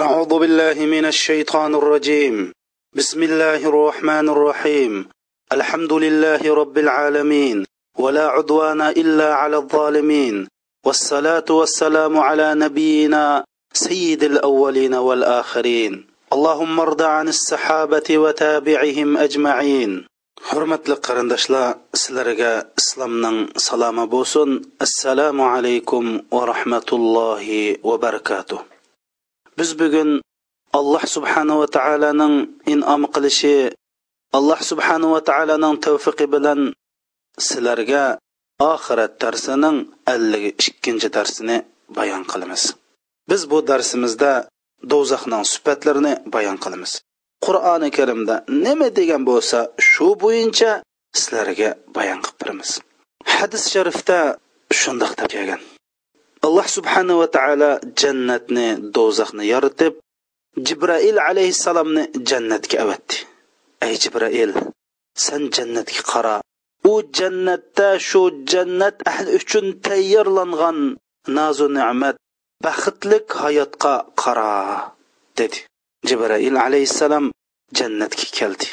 أعوذ بالله من الشيطان الرجيم. بسم الله الرحمن الرحيم. الحمد لله رب العالمين ولا عدوان إلا على الظالمين. والصلاة والسلام على نبينا سيد الأولين والآخرين. اللهم ارض عن الصحابة وتابعهم أجمعين. hurmatli qarindoshlar sizlarga islomning bo'lsin assalomu alaykum va rahmatullohi va barakatuh biz bugun alloh subhanava taoloning inom qilishi alloh subhanava taoloning tavfiqi bilan sizlarga oxirat darsining ellik ikkinchi darsini bayon qilamiz. Biz bu darsimizda do'zaxning sifatlarini bayon qilamiz. Qur'oni karimda nima degan bo'lsa shu bo'yicha sizlarga bayon qilib beramiz hadis sharifda shundoq deb kelgan. Alloh subhanava taolo jannatni do'zaxni yoritib jibrail alayhissalomni jannatga avatdi. Ey jibrail san jannatga qara. U jannatda shu jannat ahli uchun tayyorlangan nozu ne'mat baxtlik hayotga qara dedi jibrail alayhissalom jannatga keldi.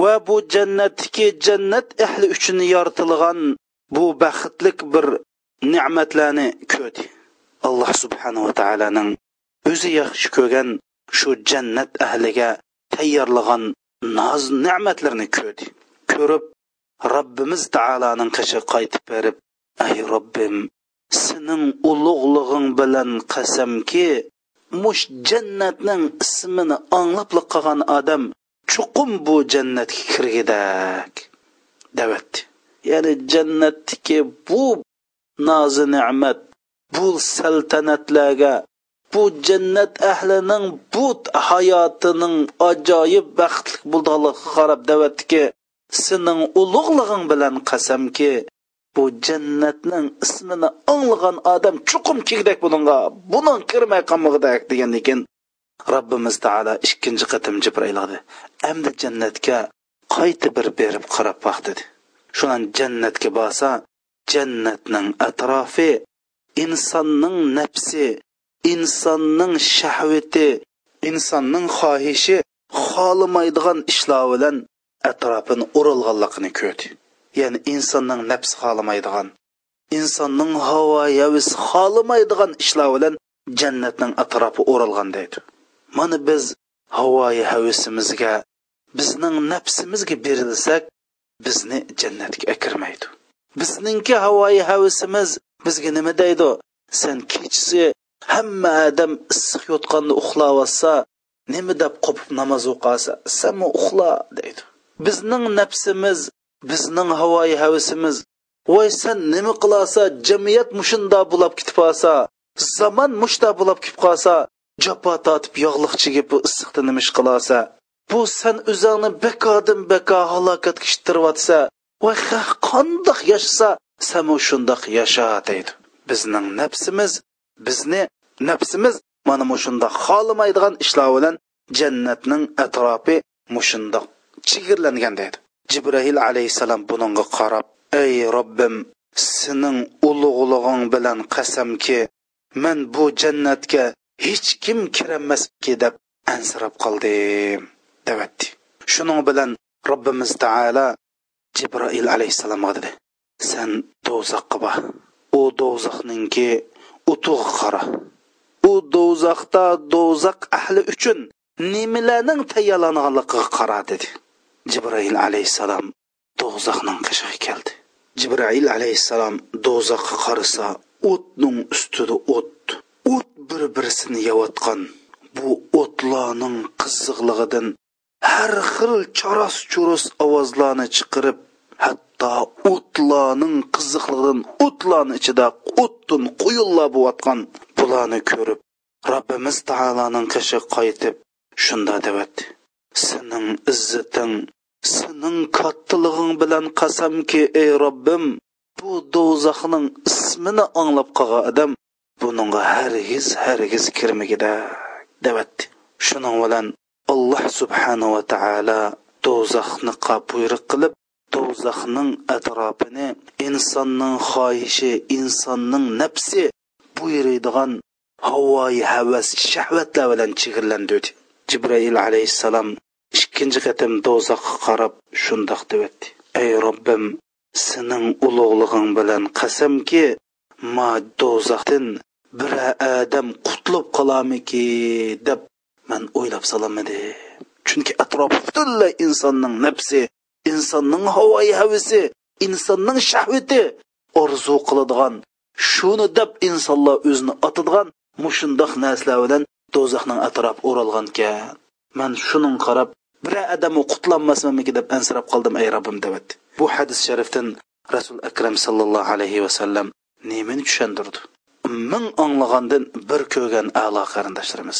Va bu jannatdagi jannat ahli uchun yoritilgan bu baxtlik bir ne'matlarni ko'rdi. Alloh subhanava taoloning o'zi yaxshi ko'rgan shu jannat ahliga tayyorlagan noz ne'matlarni ko'rdi. Ko'rib robbimiz taoloning qishi qaytib berib ey robbim sening ulug'lig'ing bilan qasamki mush jannatning ismini anglabli qolgan odam chuqum bu jannatga kirgidak davat ya'ni jannatdagi bu nozi ne'mat bu saltanatlarga bu jannat ahlining bu hayotining ajoyib baxtli bo'lganligiga qarab davatdiki sening ulug'lig'ing bilan qasamki bu jannatning ismini anglagan odam chuqum kigdak bunga buning kirmay qolmag'idak degan ekan. Robbimiz taolo ikkinchi qatim jibrayladi endi jannatga qayta bir berib qarab baq dedi. Shundan jannatga borsa jannatning atrofi insonning nafsi insonning shahvati insonning xohishi xohlamaydigan ishlar bilan atrofini o'ralganligini ko'rdi. Ya'ni insonning nafsi xohlamaydigan insonning havo yavisi xohlamaydigan ishlar bilan jannatning atrofi o'ralgan deydi. Mana biz havoyi havisimizga bizning nafsimizga berilsak bizni jannatga akirmaydi bizningki havoyi havisimiz bizga nima deydi? Sen kechasi hamma odam issiq yotganda uxlayotsa nima deb qopib namoz o'qasa sanmi uxla? deydi. Bizning nafsimiz bizning havoyi havisimiz voy sen nima qilasa jamiyat mushunda bo'lib ketib qolsa zamon mushda bo'lib ketib qolsa jafo tortib yog'liqchiga bu issiqda nima ish qilasa bu san o'zingni bekodim beko halokatga ishtiryotsa voy qandoq yashasa samu shundoq yasha deydi. Bizning nafsimiz bizni nafsimiz mana mushundoq xohlamaydigan ishlar bilan jannatning atrofi mushundoq chigirlangan deydi. Jibrahil alayhissalom buningga qarab ey robbim sening ulug'lig'ing bilan qasamki man bu jannatga hech kim kiramaski deb ansirab qoldim devatdi shuning bilan robbimiz taolo jibroil alayhissalomga dedi. San do'zaxqa bor u do'zaxninki utug'i qara u do'zaxda do'zax ahli uchun nimalarning tayyorlanganligiga qara dedi. Jibroil alayhissalom do'zaxning qishig'i keldi. Jibroil alayhissalom do'zaxqa qarasa o'tning ustida o't o't bir birisini yeyotgan bu o'tlarning qiziqligidan har xil charos churos ovozlarni chiqarib hatto o'tlarning qiziqligidan o'tlarni ichida o'tdin quyunlar bo'layotgan bularni ko'rib robbimiz taoloning qishi qaytib shunda devatdi sening izzating sening kattalig'ing bilan qasamki ey robbim bu do'zaxning ismini anglab qolgan odam buningga hargiz hargiz kirmagida devatdi shuning bilan alloh subhanava taolo do'zaxni buyruq qilib do'zaxning atrofini insonning xohishi insonning nafsi buyuriydigan havoyi havas shahvatlar bilan chigirlandi jibrail alayhissalom ikkinchi qatim do'zaxga qarab shundoq debdi ey robbim sening ulug'lig'ing bilan qasamki ma do'zaxdan bir odam qutlib qolamiki deb man o'ylab solamadi chunki atrof butunlay insonning nafsi insonning havoi havisi insonning shahvati orzu qiladigan shuni deb insonlar o'zini otadigan mushundoq narsalar bilan do'zaxning atrofi o'ralgan ekan. Man shuning qarab bir odam qutlanmasmanmiki deb ansirab qoldim ey robbim debatdi bu hadis sharifdan rasul akram sallallohu alayhi vasallam nemani tushundirdi ming anglagandan bir ko'rgan a'lo qarindoshlarimiz.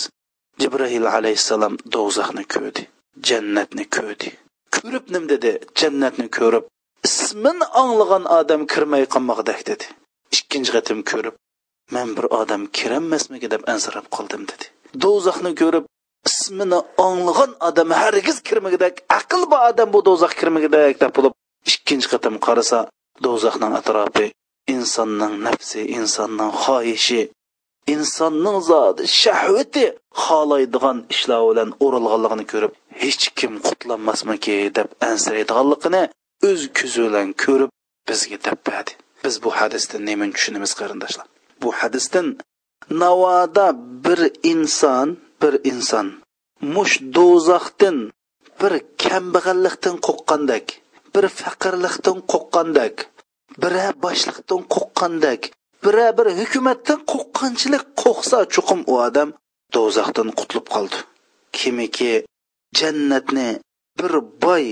Jibril alayhissalom do'zaxni ko'rdi jannatni ko'rdi. Ko'rib nim dedi jannatni ko'rib ismin anglagan odam kirmay qolmoqdak dedi. Ikkinchi qatim ko'rib man bir odam kiremasmiki deb ansirab qoldim dedi. Do'zaxni ko'rib ismini anglagan odam hargiz kirmagidak aql bor odam bu do'zax kirmagidak deb bo'lib ikkinchi qatim qarasa do'zaxning atrofi insonning nafsi insonning xohishi insonning zoti shahvati xohlaydigan ishlar bilan o'rilganligini ko'rib hech kim qutlanmasmiki deb ansiraydiganligini o'z ko'zi bilan ko'rib bizga tappadi biz bu hadisdan nimani tushunamiz qarindoshlar? Bu hadisdan navoda bir inson bir inson mush do'zaxdan bir kambag'allikdan qo'rqqandak bir faqirlikdan qo'rqqandak bir boshliqdan qo'rqqandak bira bir hukumatdan qo'rqqanchilik qo'rqsa chuqum u odam do'zaxdan qutulib qoldi kimiki jannatni bir boy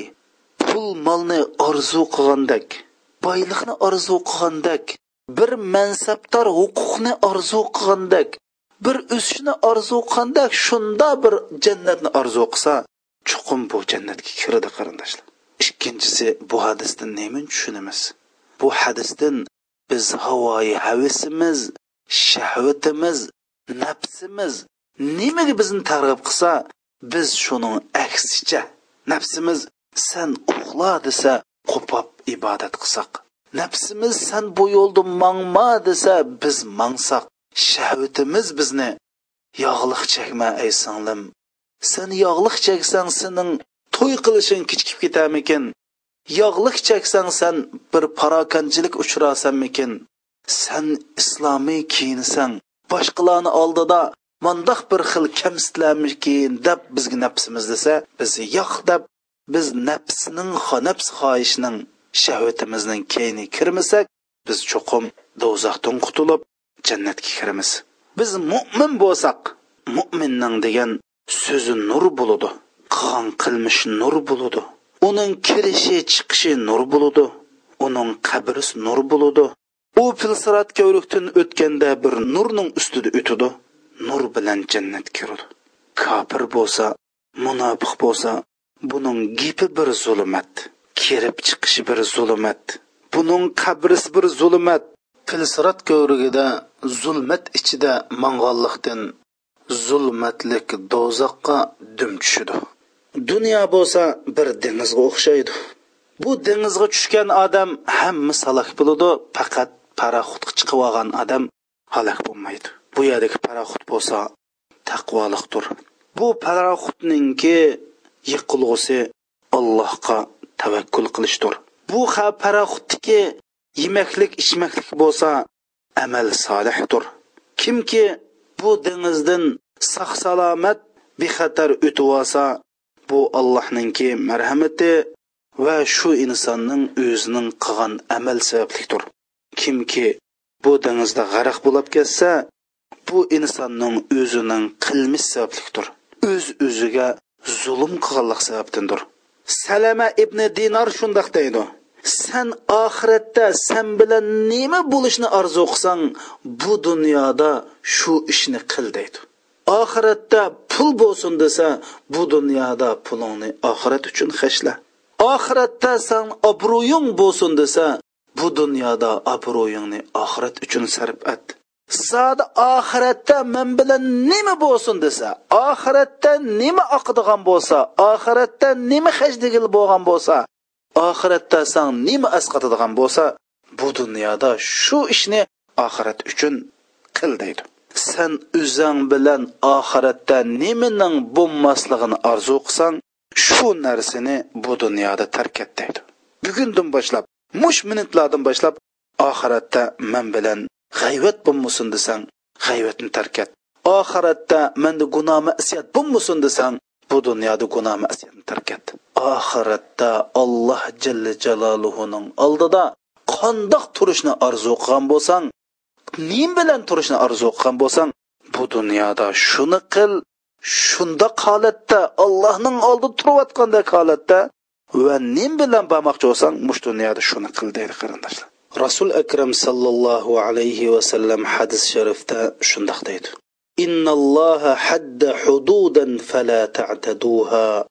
pul molni orzu qilgandak boylikni orzu qilgandak bir mansabdor huquqni orzu qilgandak bir o'sishni orzu qilgandak shunda bir jannatni orzu qilsa chuqum bu jannatga kiradi qarindoshlar ikkinchisi bu hadisdan nemin tushunamiz bu hadisdan biz havoyi havisimiz shahvatimiz nafsimiz nimaga bizni targ'ib qilsa biz shuning aksicha nafsimiz san uxla desa qo'pab ibodat qilsak nafsimiz san bu yo'lda mangma desa biz mangsak shahvatimiz bizni yog'liq chekma ey singlim sen yog'liq cheksang sening to'y qilishing kechikib ketarmikin yog'liq cheksang sen bir parokanchilik uchrasanmikin sen islomiy kiyinsang boshqalarni oldida mandoq bir xil kamsitlarmikin deb bizga nafsimiz desa biz yo'q deb biz nafsning nafs xohishining shahvatimizning keyni kirmasak biz cho'qim do'zaxdan qutulib jannatga kiramiz. Biz mo'min bo'lsak mo'minning degan so'zi nur bo'ladi qilgan qilmish nur bo'ladi uning kirishi chiqishi nur bo'ludi uning qabri nur bo'ludi u filsirat ko'rikdan o'tganda bir nurning ustida o'tidi. Nur bilan jannatga kiradi kofir bo'lsa munofiq bo'lsa buning gipi bir zulmat kirib chiqishi bir zulmat buning qabrisi bir zulmat. Filsirat ko'rigida zulmat ichida mang'onliqdan zulmatlik do'zaxqa dum tushidi. Dunyo bo'lsa bir dengizga o'xshaydi. Bu dengizga tushgan odam hamma halok bo'ladi faqat paraxutga chiqib olgan odam halok bo'lmaydi. Bu yerdagi paraxut bo'lsa taqvoliqdir. Bu paraxutninki yiqilg'usi allohga tavakkul qilishdir. Bu paraxutniki yemaklik ichmaklik bo'lsa amal solihdir. Kimki bu dengizdan sog' salomat bexatar o'tib olsa bu allohninki marhamati va shu insonning o'zining qilgan amal sabablikdir kimki bu dengizda g'arq bo'lib ketsa bu insonning o'zining qilmish sabablikdir o'z öz o'ziga zulm qilganlik sababdandir salama ibn dinor shundoq deydi. Sen oxiratda sen bilan nima bo'lishni orzu qilsang bu dunyoda shu ishni qil deydi. Oxiratda pul bo'lsin desa bu dunyoda pulingni oxirat uchun xashla oxiratda san obro'ying bo'lsin desa bu dunyoda obro'yingni oxirat uchun sarf et. Zodi oxiratda men bilan nima bo'lsin desa oxiratda nima oqadigan bo'lsa oxiratda nima hajdigil bo'lgan bo'lsa oxiratda san nima asqatadigan bo'lsa bu dunyoda shu ishni oxirat uchun qil deydi. Sen o'zing bilan oxiratda nimaning bo'lmasligini orzu qilsang shu narsani bu dunyoda tark et deydi. Bugundan boshlab mush minutlardan boshlab oxiratda men bilan g'ayvat bo'lmasin desang g'ayvatni tark et. Oxiratda manda gunoh masiyat bo'lmasin desang bu dunyoda gunoh masiyatni tark et. Oxiratda alloh jalla jaloluhuning oldida qandoq turishni orzu qilgan bo'lsang nim bilan turishni orzu qilgan bo'lsang bu dunyoda shuni qil shundoq holatda allohning oldida turayotgandek holatda va nim bilan bormoqchi bo'lsang mush dunyoda shuni qil deydi qarindoshlar rasul akram sallallohu alayhi vasallam hadis sharifda shundoq deydi إن الله حد حدودا فلا تعتدوها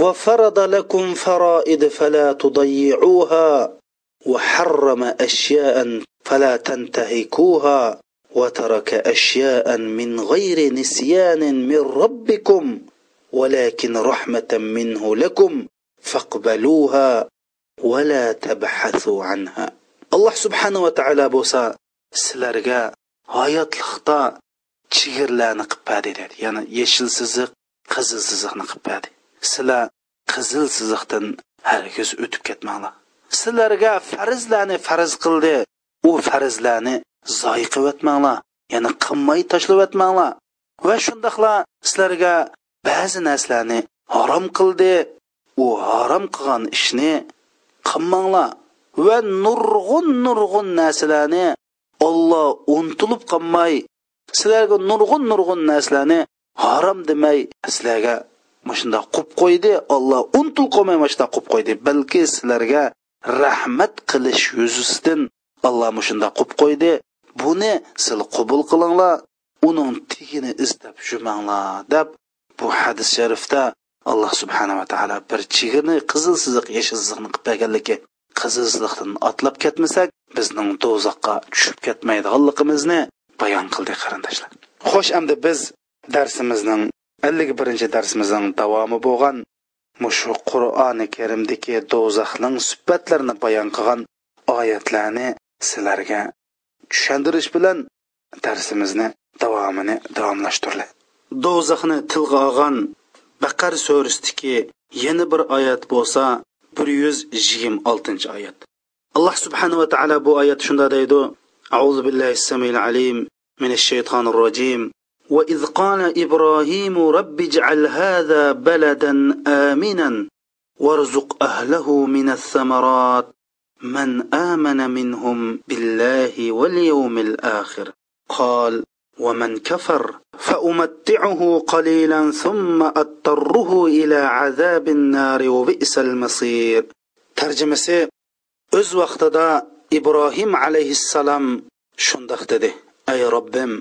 وفرض لكم فرائد فلا تضيعوها وحرم أشياء فلا تنتهكوها وترك أشياء من غير نسيان من ربكم ولكن رحمة منه لكم فاقبلوها ولا تبحثوا عنها الله سبحانه وتعالى بوسا سلرغا hayotliqda chigirlarni qilib berdi dedi ya'ni yeshil siziq qizil siziqni qilib berdi sizlar qizil siziqdan hargiz o'tib ketmanglar sizlarga farzlarni farz qildi u farzlarni zoy qilyotmanglar ya'ni qilmay tashlayotmanglar va shundoqla sizlarga ba'zi narsalarni harom qildi u harom qilgan ishni qilmanglar. Va nurg'un nurg'un narsalarni olloh unutilib qolmay sizlarga nurg'un nurg'un narsalarni harom demay sizlarga shundoq qilib qo'ydi. Olloh unutilib qolmay mana shundoq qilib qo'ydi balki sizlarga rahmat qilish yuzisidan alloh shundoq qilib qo'ydi buni sil qabul qilinglar uning tigini izlab shumanglar deb bu hadis sharifda alloh subhanava taolo bir chigirni qizil siziq yashil siziqni qilib berganligi qizil siziqdan otlab ketmasak bizning do'zaxqa tushib ketmaydiganligimizni bayon qildi qarindoshlar xo'sh endi biz darsimizning ellik birinchi darsimizning davomi bo'lgan mushu qur'oni karimdagi do'zaxning sifatlarini bayon qilgan oyatlarni sizlarga tushuntirish bilan darsimizni davomini davomlashtirdi do'zaxni tilga olgan baqar surasidagi yana bir oyat bo'lsa bir yuz yigirma oltinchi oyat alloh subhanava taolo bu oyat shunda deydi أعوذ بالله السميع العليم من الشيطان الرجيم وإذ قال إبراهيم رب اجعل هذا بلدا آمنا وارزق أهله من الثمرات من آمن منهم بالله واليوم الآخر قال ومن كفر فأمتعه قليلا ثم أضطره إلى عذاب النار وبئس المصير ترجمة o'z vaqtida ibrohim alayhissalom shundoq dedi ey robbim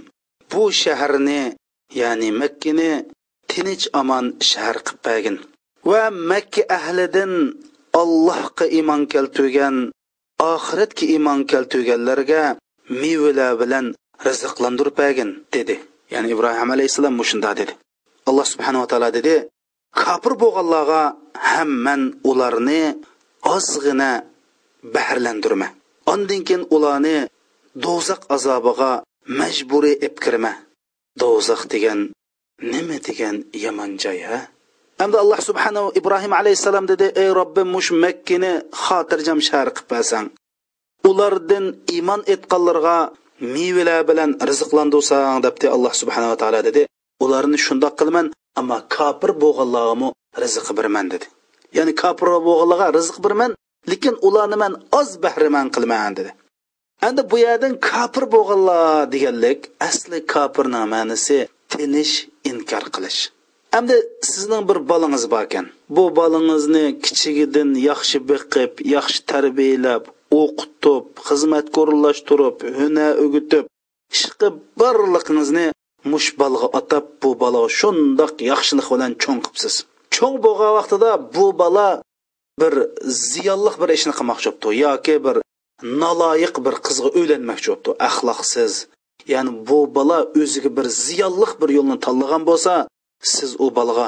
bu shaharni ya'ni makkani tinch omon shahar qilib bergin va makka ahlidan allohga iymon keltirgan oxiratga iymon keltirganlarga mevalar bilan rizqlantirib bergin dedi. Ya'ni ibrohim alayhissalom mushunda dedi. Alloh subhanava taolo dedi kofir bo'lganlarga hamman ularni ozg'ina bahrlantirma ondan keyin ularni do'zax azobiga majburiy ib kirma do'zax degan nima degan yomon joy ha hamda alloh subhanahu ibrohim alayhissalom dedi ey robbim mush makkani xotirjam shahar qilib bersang ulardan iymon etganlarga mevalar bilan rizqlandursang debdi alloh subhanava taolo dedi. Ularni shundoq qilman ammo kofir bo'lganlarga rizq berman dedi. Ya'ni kofir bo'lganlarga rizq berman lekin ularni man oz bahriman qilman dedi. Endi bu yerdan kofir bo'lganlar deganlik asli kofirning ma'nosi tinish inkor qilish. Әмді sizning бір bolangiz bor ekan Бұл bolangizni kichigidan yaxshi biqib yaxshi tarbiyalab o'qitib xizmat ko'rinlashtirib hunar o'gitib ishqib barligingizni mush bolaga atab bu бала shundoq yaxshilik bilan cho'ng qilibsiz. Cho'ng bo'lgan vaqtida bu бала bir ziyonliq bir ishni qilmoqchi bo'libdi yoki bir naloyiq bir qizga uylanmoqchi bo'libdi axloqsiz. Ya'ni bu bola o'ziga bir ziyonliq bir yo'lni tanlagan bo'lsa siz u bolaga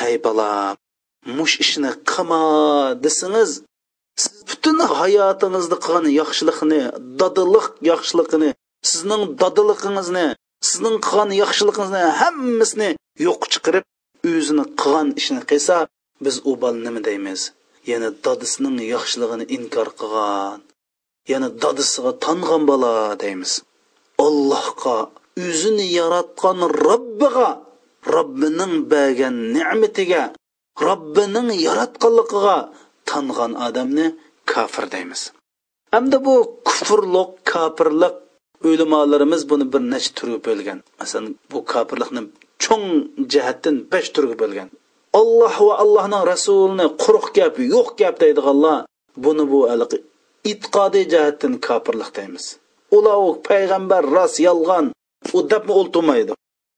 hey bola mush ishni qilma desangiz siz butun hayotingizda qilgan yaxshilikni dodiliq yaxshiligini sizning dadiligingizni sizning qilgan yaxshiligingizni hammasini yo'q chiqarib o'zini qilgan ishini qilsa biz u bola nima deymiz? Yana dadisining yaxshiligini inkor qilgan yana dadisiga tong'an bola deymiz. Allohga o'zini yaratgan robbiga robbining bergan ne'matiga robbining yaratganligiga tangan odamni kofir deymiz. Hamda bu kufrliq kofirlik o'limolarimiz buni bir necha turga bo'lgan. Masalan bu kofirlikni cho'ng jihatdan besh turga bo'lgan. Olloh va allohning rasulini quruq gap yo'q gap deydiganlar buni bu itqodiy jihatdan kofirlik deymiz. Ular u payg'ambar rost yolg'on u debmi o'ltirmaydi.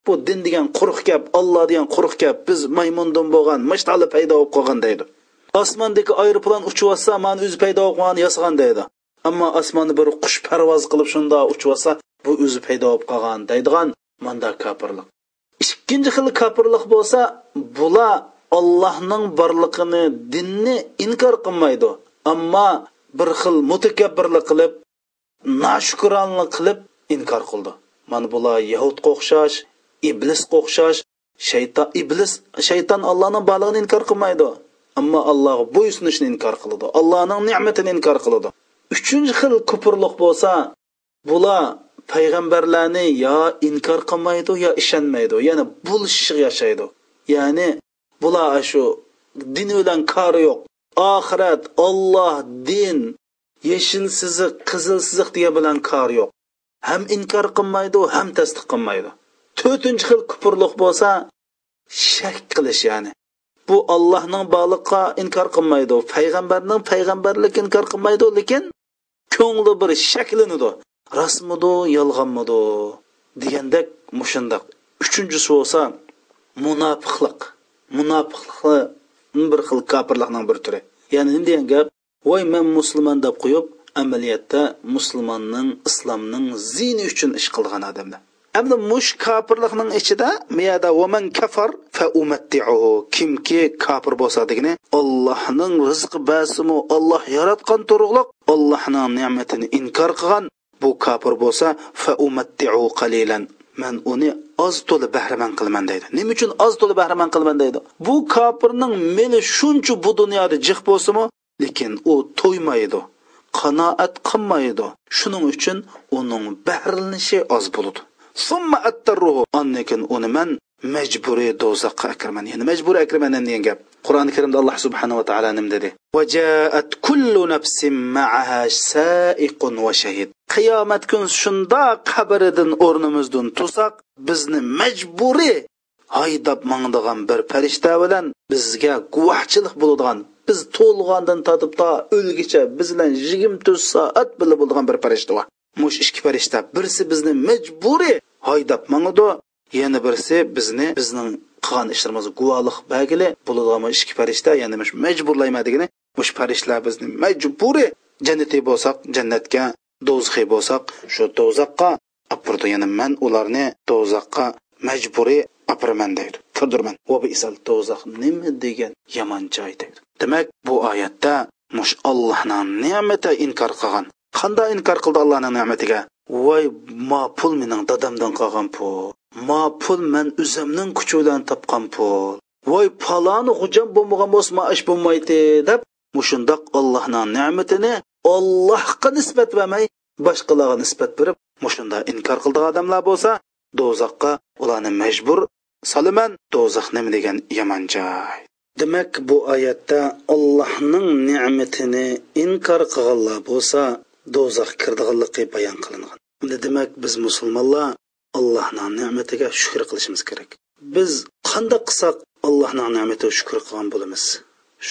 Bu din degan quruq gap olloh degan quruq gap biz maymundan bo'lgan mishtali paydo bo'lib qolgan deydi. Osmondagi aeroplan uchyotsa mani o'zi paydo bo'lib qolgan yasagan deydi. Ammo osmonni bir qush parvoz qilib shunda uchyotsa bu o'zi paydo bo'lib qolgan deydigan manda kofirlik ikkinchi xil kofirlik bo'lsa bular ollohning borlig'ini dinni inkor qilmaydi. Ammo bir xil mutakabbirlik qilib noshukronlik qilib inkor qildi. Mana bular yahudga o'xshash iblisga o'xshash shayton iblis shayton allohning borlig'ini inkor qilmaydi. Ammo allohga bo'ysunishni inkor qiladi. Allohning ne'matini inkor qiladi. Uchinchi xil kufrliq bo'lsa bular payg'ambarlarni yo inkor qilmaydi yo ishonmaydi. Ya'ni bo'lishib yashaydi. Ya'ni bular shu din bilan kori yo'q. Oxirat olloh din yeshil siziq qizil siziq degan bilan kori yo'q. Ham inkor qilmaydi ham tasdiq qilmaydi. To'rtinchi xil kufrlik bo'lsa shak qilish ya'ni. Bu allohning borliqqa inkor qilmaydi payg'ambarning payg'ambarlik inkor qilmaydi lekin ko'ngli bir shaklinidi rostmidi yolg'onmidi degandek mushundoq. Uchinchisi bo'lsa munofiqlik. Munofiqlikni bir xil kofirlikning bir turi. Ya'ni nima degan gap voy men musulmon deb qo'yib amaliyotda musulmonning islomning zini uchun ish qilgan odamlar endi mush kofirlikning ichida miyada vaman kafar fa umatti'uhu kimki kofir bo'lsa degani allohning rizqi basimu olloh yaratgan turug'liq allohning ne'matini inkor qilgan. Bu kofir bo'lsa fa umatti'u qalilan man uni oz to'la bahramand qilaman deydi. Nima uchun oz to'la bahramand qilaman deydi? Bu kofirning meni shuncha bu dunyoda jiq bo'lsimi? Lekin u to'ymaydi qanoat qilmaydi. Shuning uchun uning bahrlanishi oz bo'ladi. Summa attarruhu. Annekin uni man majburiy do'zaxqa akirman ya'ni majburiy akirman degan gap. Qur'oni karimda alloh subhanava taolo nim dedi? Vajaat kullu nafsin ma'aha sa'iqun va shahid. Qiyomat kun shundoq qabridan o'rnimizdan tursak bizni majburiy haydab mangdigan bir farishta bilan bizga guvohchilik bo'ladigan biz tug'ilgandan tatib to o'lgicha biz bilan yigirma to'rt soat birga bo'ladigan bir farishta bor. Mush ikki farishta birisi bizni majburiy haydab mangidi yana birisi bizni bizning qilgan ishlarimizni guvohlik bagili bo'ladigan ikki farishta ya'ni majburlayman degani mush farishtalar bizni majburiy jannatiy bo'lsak jannatga do'zaxiy bo'lsak shu do'zaxqa apurdi ya'ni man ularni do'zaxqa majburiy apiraman deydi. Kirdirman va isal do'zax nima degan yomon joy deydi. Demak bu oyatda mush allohning ne'mati inkor qilgan. Qanday inkor qildi allohning ne'matiga? Voy ma pul mening dadamdan qolgan pul. Ma pul man o'zimning kuchi bilan topgan pul. Voy paloni xo'jam bo'lmagan bo'lsa ma ish bo'lmaydi deb mushundoq allohning ne'matini ollohga nisbat bermay boshqalarga nisbat berib mushunda inkor qildigan odamlar bo'lsa do'zaxqa ularni majbur solaman. Do'zax nima degan yomon joy? Demak bu oyatda allohning ne'matini inkor qilganlar bo'lsa do'zax kirdiganligi bayon qilingan. Demak biz musulmonlar allohning ne'matiga shukur qilishimiz kerak. Biz qanday qilsak allohning ne'matiga shukur qilgan bo'lamiz?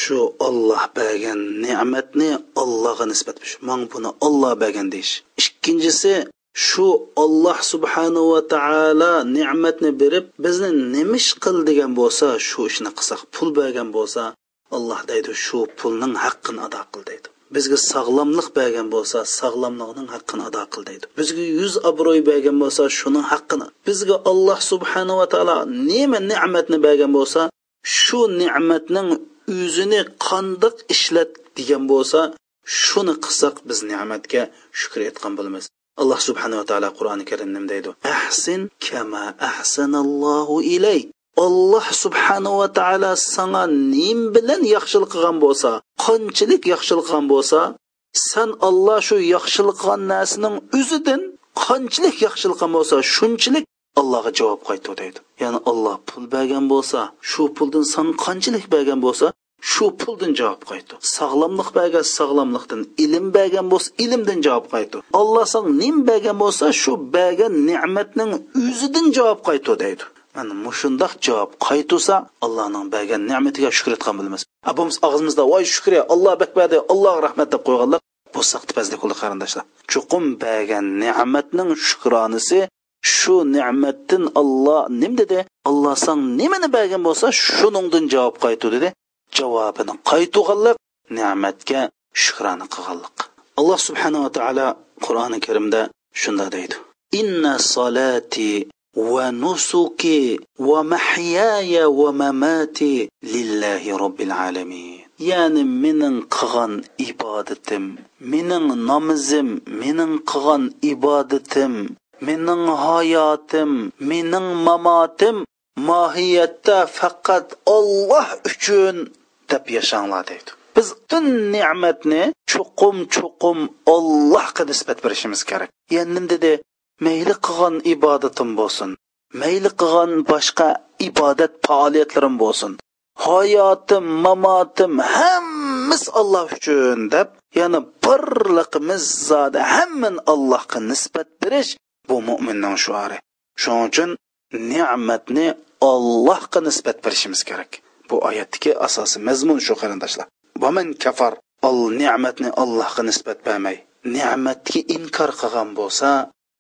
Shu olloh bergan ne'matni allohga nisbat man buni olloh bergan deyish. Ikkinchisi shu olloh subhanahu va taolo ne'matni berib bizni nimish qil degan bo'lsa shu ishni qilsak pul bergan bo'lsa alloh deydi shu pulning haqqini ado qil deydi. Bizga sog'lomlik bergan bo'lsa sog'lomlikning haqqini ado qil deydi. Bizga yuz obro'y bergan bo'lsa shuning haqqini bizga alloh subhanava taolo nima ne'matni bergan bo'lsa shu ne'matning o'zini qandoq ishlat degan bo'lsa shuni qilsak biz ne'matga shukr etgan bo'lamiz. Alloh subhanava taolo qur'oni karimda nima deydi. Ahsin kama ahsanallohu ilayk alloh subhanava taolo sanga nim bilan yaxshilik qilgan bo'lsa qanchalik yaxshilik qilgan bo'lsa san olloh shu yaxshilik qilgan narsaning o'zidan qanchalik yaxshilik qilgan bo'lsa shunchalik allohga javob qaytu deydi. Ya'ni olloh pul bergan bo'lsa shu puldan san qanchalik bergan bo'lsa shu puldan javob qaytu sog'lomlik bergan sog'lomlikdan ilm bergan bo'lsa ilmdan javob qaytu olloh san nim bergan bo'lsa shu bergan ne'matning o'zidan javob qaytu deydi. Mana mushundoq javob qaytusa allohning bergan ne'matiga shukur etgan bo'lamiz. Abamiz og'zimizda voy shukriya alloh bakbadi alloh rahmat deb qo'yganlar bu saqtipazlik qildi qarindoshlar. Chuqum bergan ne'matning shukronisi shu ne'matdan olloh nim dedi? Olloh san nimani bergan bo'lsa shuningdan javob qaytu dedi javobini qaytug'anliq ne'matga shukrona qilganlik alloh subhanava taolo qur'oni karimda shunda deydi. Inna solati va nusuki va mahyaya va mamati lillahi robbil alamin ya'ni mening qilgan ibodatim mening namozim mening qilgan ibodatim mening hayotim mening mamotim mohiyatda faqat Alloh uchun deb yashanglar deydi biz butun ne'matni chuqum chuqum ollohga nisbat berishimiz kerak yana dedi mayli qilgan ibodatim bo'lsin. Mayli qilgan boshqa ibodat faoliyatlarim bo'lsin. Hayotim mamotim hammasi olloh uchun deb ya'ni birliqimiz zodi hamman allohga nisbat berish bu mo'minning shuari. Shuning uchun ne'matni allohga nisbat berishimiz kerak. Bu oyatdagi asosiy mazmun shu qarindoshlar. Vaman kafar ol ne'matni allohga nisbat bermay ne'matga inkor qilgan bo'lsa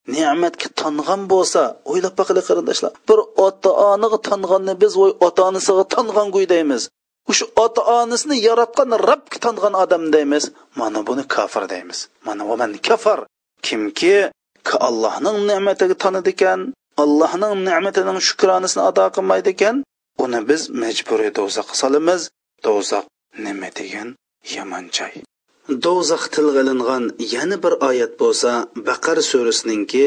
ne'matga tong'an bo'lsa o'ylab boqaylik qarindoshlar bir ota onaga tong'anni biz voy ota onasiga tanganguy deymiz. Shu ota onasini yaratgan robbga tong'an odam deymiz. Mana buni kofir deymiz. Mana vaman kafar kimki allohning ne'matiga tanidi ekan allohning ne'matining shukronasini ado qilmaydi ekan uni biz majburiy do'zaxga solamiz. Do'zax nima degan? Yomon joy. Do'zax tilga ilingan yana bir oyat bo'lsa baqar surasininki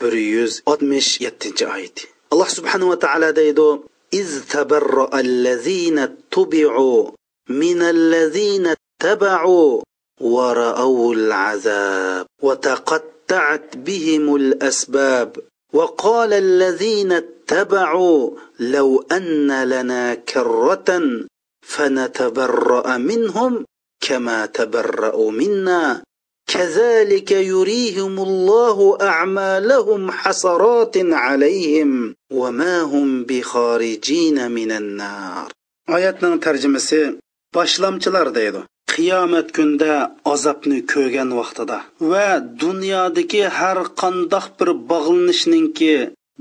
bir yuz oltmish yettinchi oyat alloh subhanava taolo deydi إذ تبرأ الذين اتبعوا من الذين اتبعوا ورأوا العذاب وتقطعت بهم الأسباب وقال الذين اتبعوا لو أن لنا كرة فنتبرأ منهم كما تبرأوا منا كذلك يريهم الله أعمالهم حسرات عليهم وما هم بخارجين من النار oyatning tarjimasi boshlamchilar deydi qiyomat kunda azobni ko'rgan vaqtida va dunyodagi har qandoq bir bog'lanishninki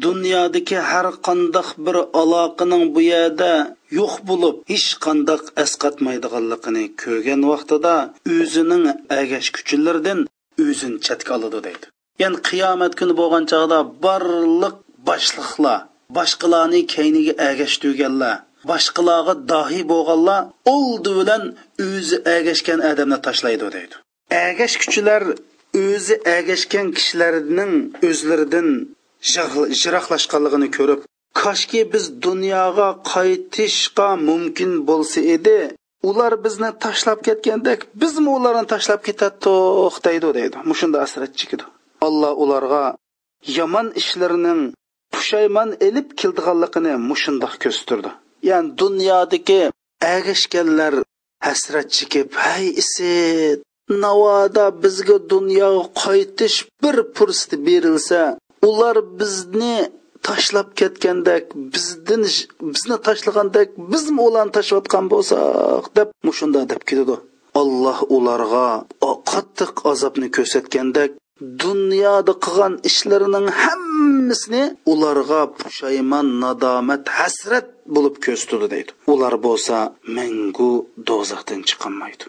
dunyodagi har qandoq bir aloqaning bu yerda yo'q bo'lib hech qandoq asqatmaydiganligini ko'rgan vaqtida o'zining agash kuchilardan o'zini chetga oladi deydi. Ya'ni qiyomat kuni bo'lgan chog'da barliq boshliqlar boshqalarni kayniga agashtirganlar boshqalarga dohiy bo'lganlar oldi bilan o'zi agashgan odamni tashlaydi deydi. Agash kuchilar o'zi agashgan kishilarning o'zlaridan jiroqlashganligini ko'rib koshki biz dunyoga qaytishga mumkin bo'lsa edi ular bizni tashlab ketgandek bizmi ularni tashlab ketadiq deydi deydi. Mushunda asrat chekidi alloh ularga yomon ishlarining pushaymon ilib keldiganligini mushundoq ko'rsatdi ya'ni dunyodagi ag'ishganlar hasrat chekib hay isit navoda bizga dunyoga qaytish bir fursat berilsa ular bizni tashlab ketgandek bizdan bizni tashlagandek bizmi ularni tashlayotgan bo'lsak deb mushunda deb ketadi. Alloh ularga qattiq azobni ko'rsatgandek dunyoda qilgan ishlarining hammasini ularga pushaymon nadomat hasrat bo'lib ko'rsatdi deydi. Ular bo'lsa mangu do'zaxdan chiqolmaydi.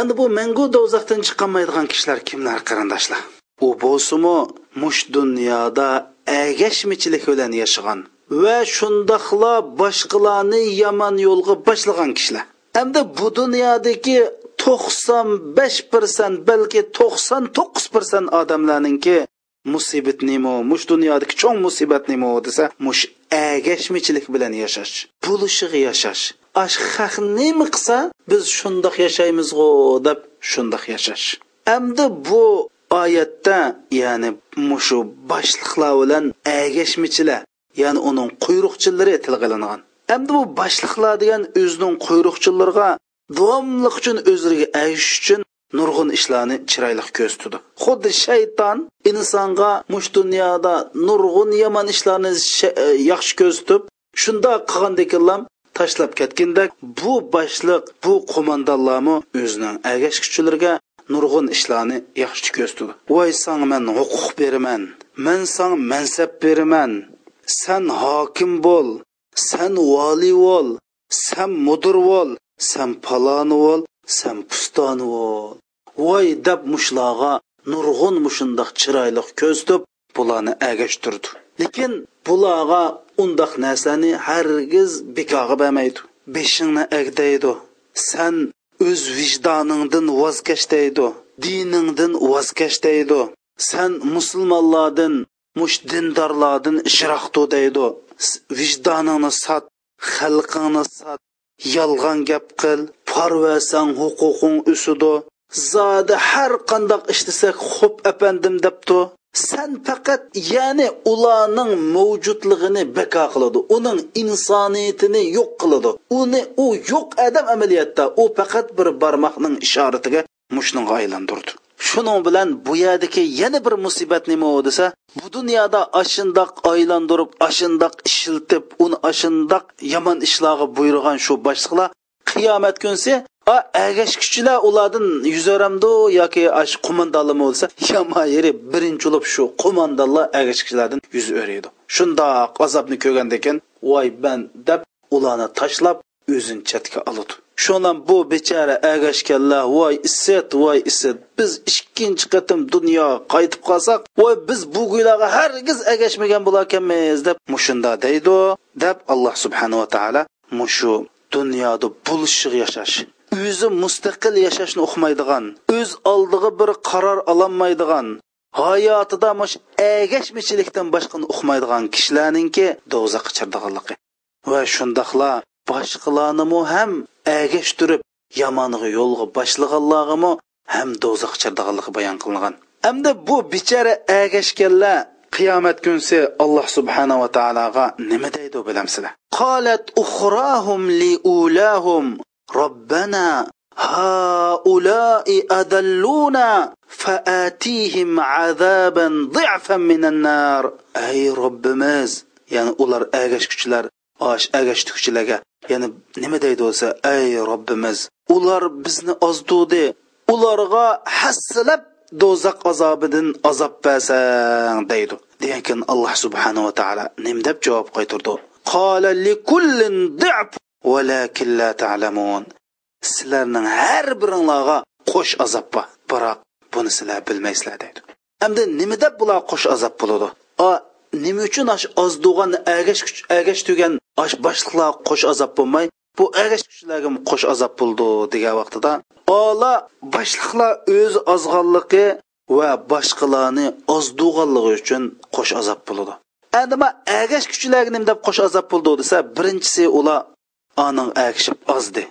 Endi bu mangu do'zaxdan chiqolmaydigan kishilar kimlar qarindoshlar? U bo'lsimi mush dunyoda agashmichilik bilan yashagan va shundoqla boshqalarni yomon yo'lga boshlagan kishilar. Endi bu dunyodagi to'qson besh persent balki to'qson to'qqiz persent odamlarninki musibat nima mush dunyodagi cho'ng musibat nima desa mush agashmichilik bilan yashash bulishig' yashash. Ash haq nima qilsa biz shundoq yashaymizg'u deb shundoq yashash. Endi bu oyatda ya'ni mushu boshliqlar bilan agashmichilar ya'ni uning quyruqchilari tilga ilingan endi bu boshliqlar degan o'zining quyruqchilariga davomliq uchun o'zlariga ayish uchun nurg'un ishlarni chiroyli ko'z tutdi xuddi shayton insonga mush dunyoda nurg'un yomon ishlarni e, yaxshi ko'z tutib shundoq qilgandekilam tashlab ketgandek bu boshliq bu qo'mondonlarmi o'zining agash agashkuchilariga nurg'un ishlarni yaxshi ko'rsatdi voy san man huquq beraman. Man san mansab beraman. San hokim bo'l. San vali bo'l. San mudir bo'l. San paloni bo'l. San pustoni bo'l. Voy deb mushlog'a nurg'un mushundoq chiroyli ko'rsatib bularni agashtirdi. Lekin bularga undoq narsani hargiz bekorga bermaydi. Beshingni agdaydi san o'z vijdoningdan voz kech deydi diningdan voz kech deydi san musulmonlardan mush dindorlardan ishroqdi deydi vijdoningni sot xalqingni sot. Yolg'on gap qil parvasang huquqing o'sidi zodi har qandoq ishlasak xo'p apandim debdi. Sen faqat ya'ni ularning mavjudligini beko qiladi. Uning insoniyatini yo'q qiladi. Uni u yo'q adam amaliyotda u faqat bir barmoqning ishoratiga mushningga aylantirdi. Shuning bilan bu yerdagi yana bir musibat nima desa bu dunyoda ashundoq aylantirib ashundoq ishiltib uni ashundoq yomon ishlarga buyurgan shu boshliqlar qiyomat kunsi agashkuchilar ulardan yuzaramdi yoki ash qo'mondonlar bo'lsa yama yeri birinchi bo'lib shu qo'mondonlar agashkuchilardan yuz o'raydi shundoq azobni ko'rgandan keyin voy ban deb ularni tashlab o'zini chetga oladi shundan bu bechara agashganlar voy isset voy isset biz ikkinchi qatim dunyo qaytib qolsak voy biz bu guylarga hargiz agashmagan bo'larkanmiz deb mushunda deydi deb alloh subhanava taolo mushu dunyoda bulishib yashash o'zi mustaqil yashashni uqmaydigan o'z oldiga bir qaror ololmaydigan hayotida mush agashmichilikdan boshqani uqmaydigan kishilarninki do'zaxga chirdiganligi va shundoqla boshqalarnimi ham agashtirib yomoniga yo'lga boshlaganlargami ham do'zaxga chirdiganligi bayon qilingan. Hamda bu bechara agashganlar qiyomat kunsi alloh subhanava taologa nima deydi bilamsizlar? Qolat uxrohum li ulahum robbana هؤلاء أدلونا فآتيهم عذابا ضعفا من النار أي ربimiz ya'ni ular agashkuchilar osh agashtukchilarga ya'ni nima deydi bo'lsa ey robbimiz ular bizni ozdudi ularga hassilab do'zax azobidan azob bersang deydi degan alloh subhanava taolo nim deb javob qaytirdi ولكن لا تعلمون valakin la ta'lamun. Sizlarning har biringlarga qo'sh azob bor. Biroq buni sizlar bilmaysizlar deydi. Endi nima deb bular qo'sh azob bo'ladi? A nima uchun osh ozdug'an agash agash tugan osh boshliqlar qo'sh azob bo'lmay bu agash kishilarga qo'sh azob bo'ldi degan vaqtida ola boshliqlar o'z ozg'onligi va boshqalarni ozdug'anligi uchun qo'sh azob bo'ladi. Endi ma agash kuchilarga nima deb qo'sh azob bo'ldi desa birinchisi ular aning agishib ozdi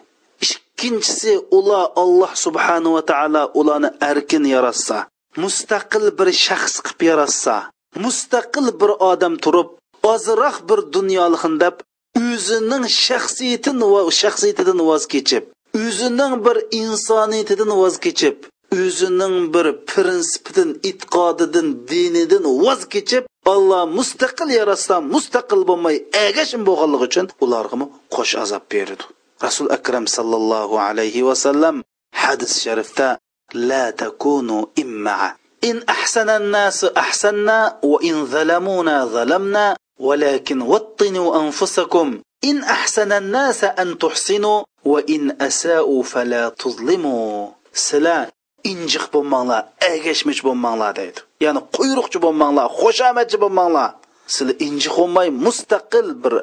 ikkinchisi ular alloh subhanava taolo ularni erkin yaratsa mustaqil bir shaxs qilib yaratsa mustaqil bir odam turib ozroq bir dunyolikni deb o'zining shaxsiyatini va shaxsiyatidan voz kechib o'zining bir insoniyatidan voz kechib o'zining bir prinsipidan e'tiqodidan dinidan voz kechib olloh mustaqil yaratsa mustaqil bo'lmay agashim bo'lganligi uchun ularga qo'sh azob berdi rasul akram sallallohu alayhi vasallam hadis sharifda la takunu immaa in ahsana an-nas ahsanna wa in zalamuna zalamna ولكن وطنوا أنفسكم إن أحسن الناس أن تحسنوا وإن أساءوا فلا تظلموا سلا injiq bo'lmanglar agashmich bo'lmanglar deydi. Ya'ni quyruqchi bo'lmanglar xushomadchi bo'lmanglar. Sizlar injiq bo'lmay mustaqil bir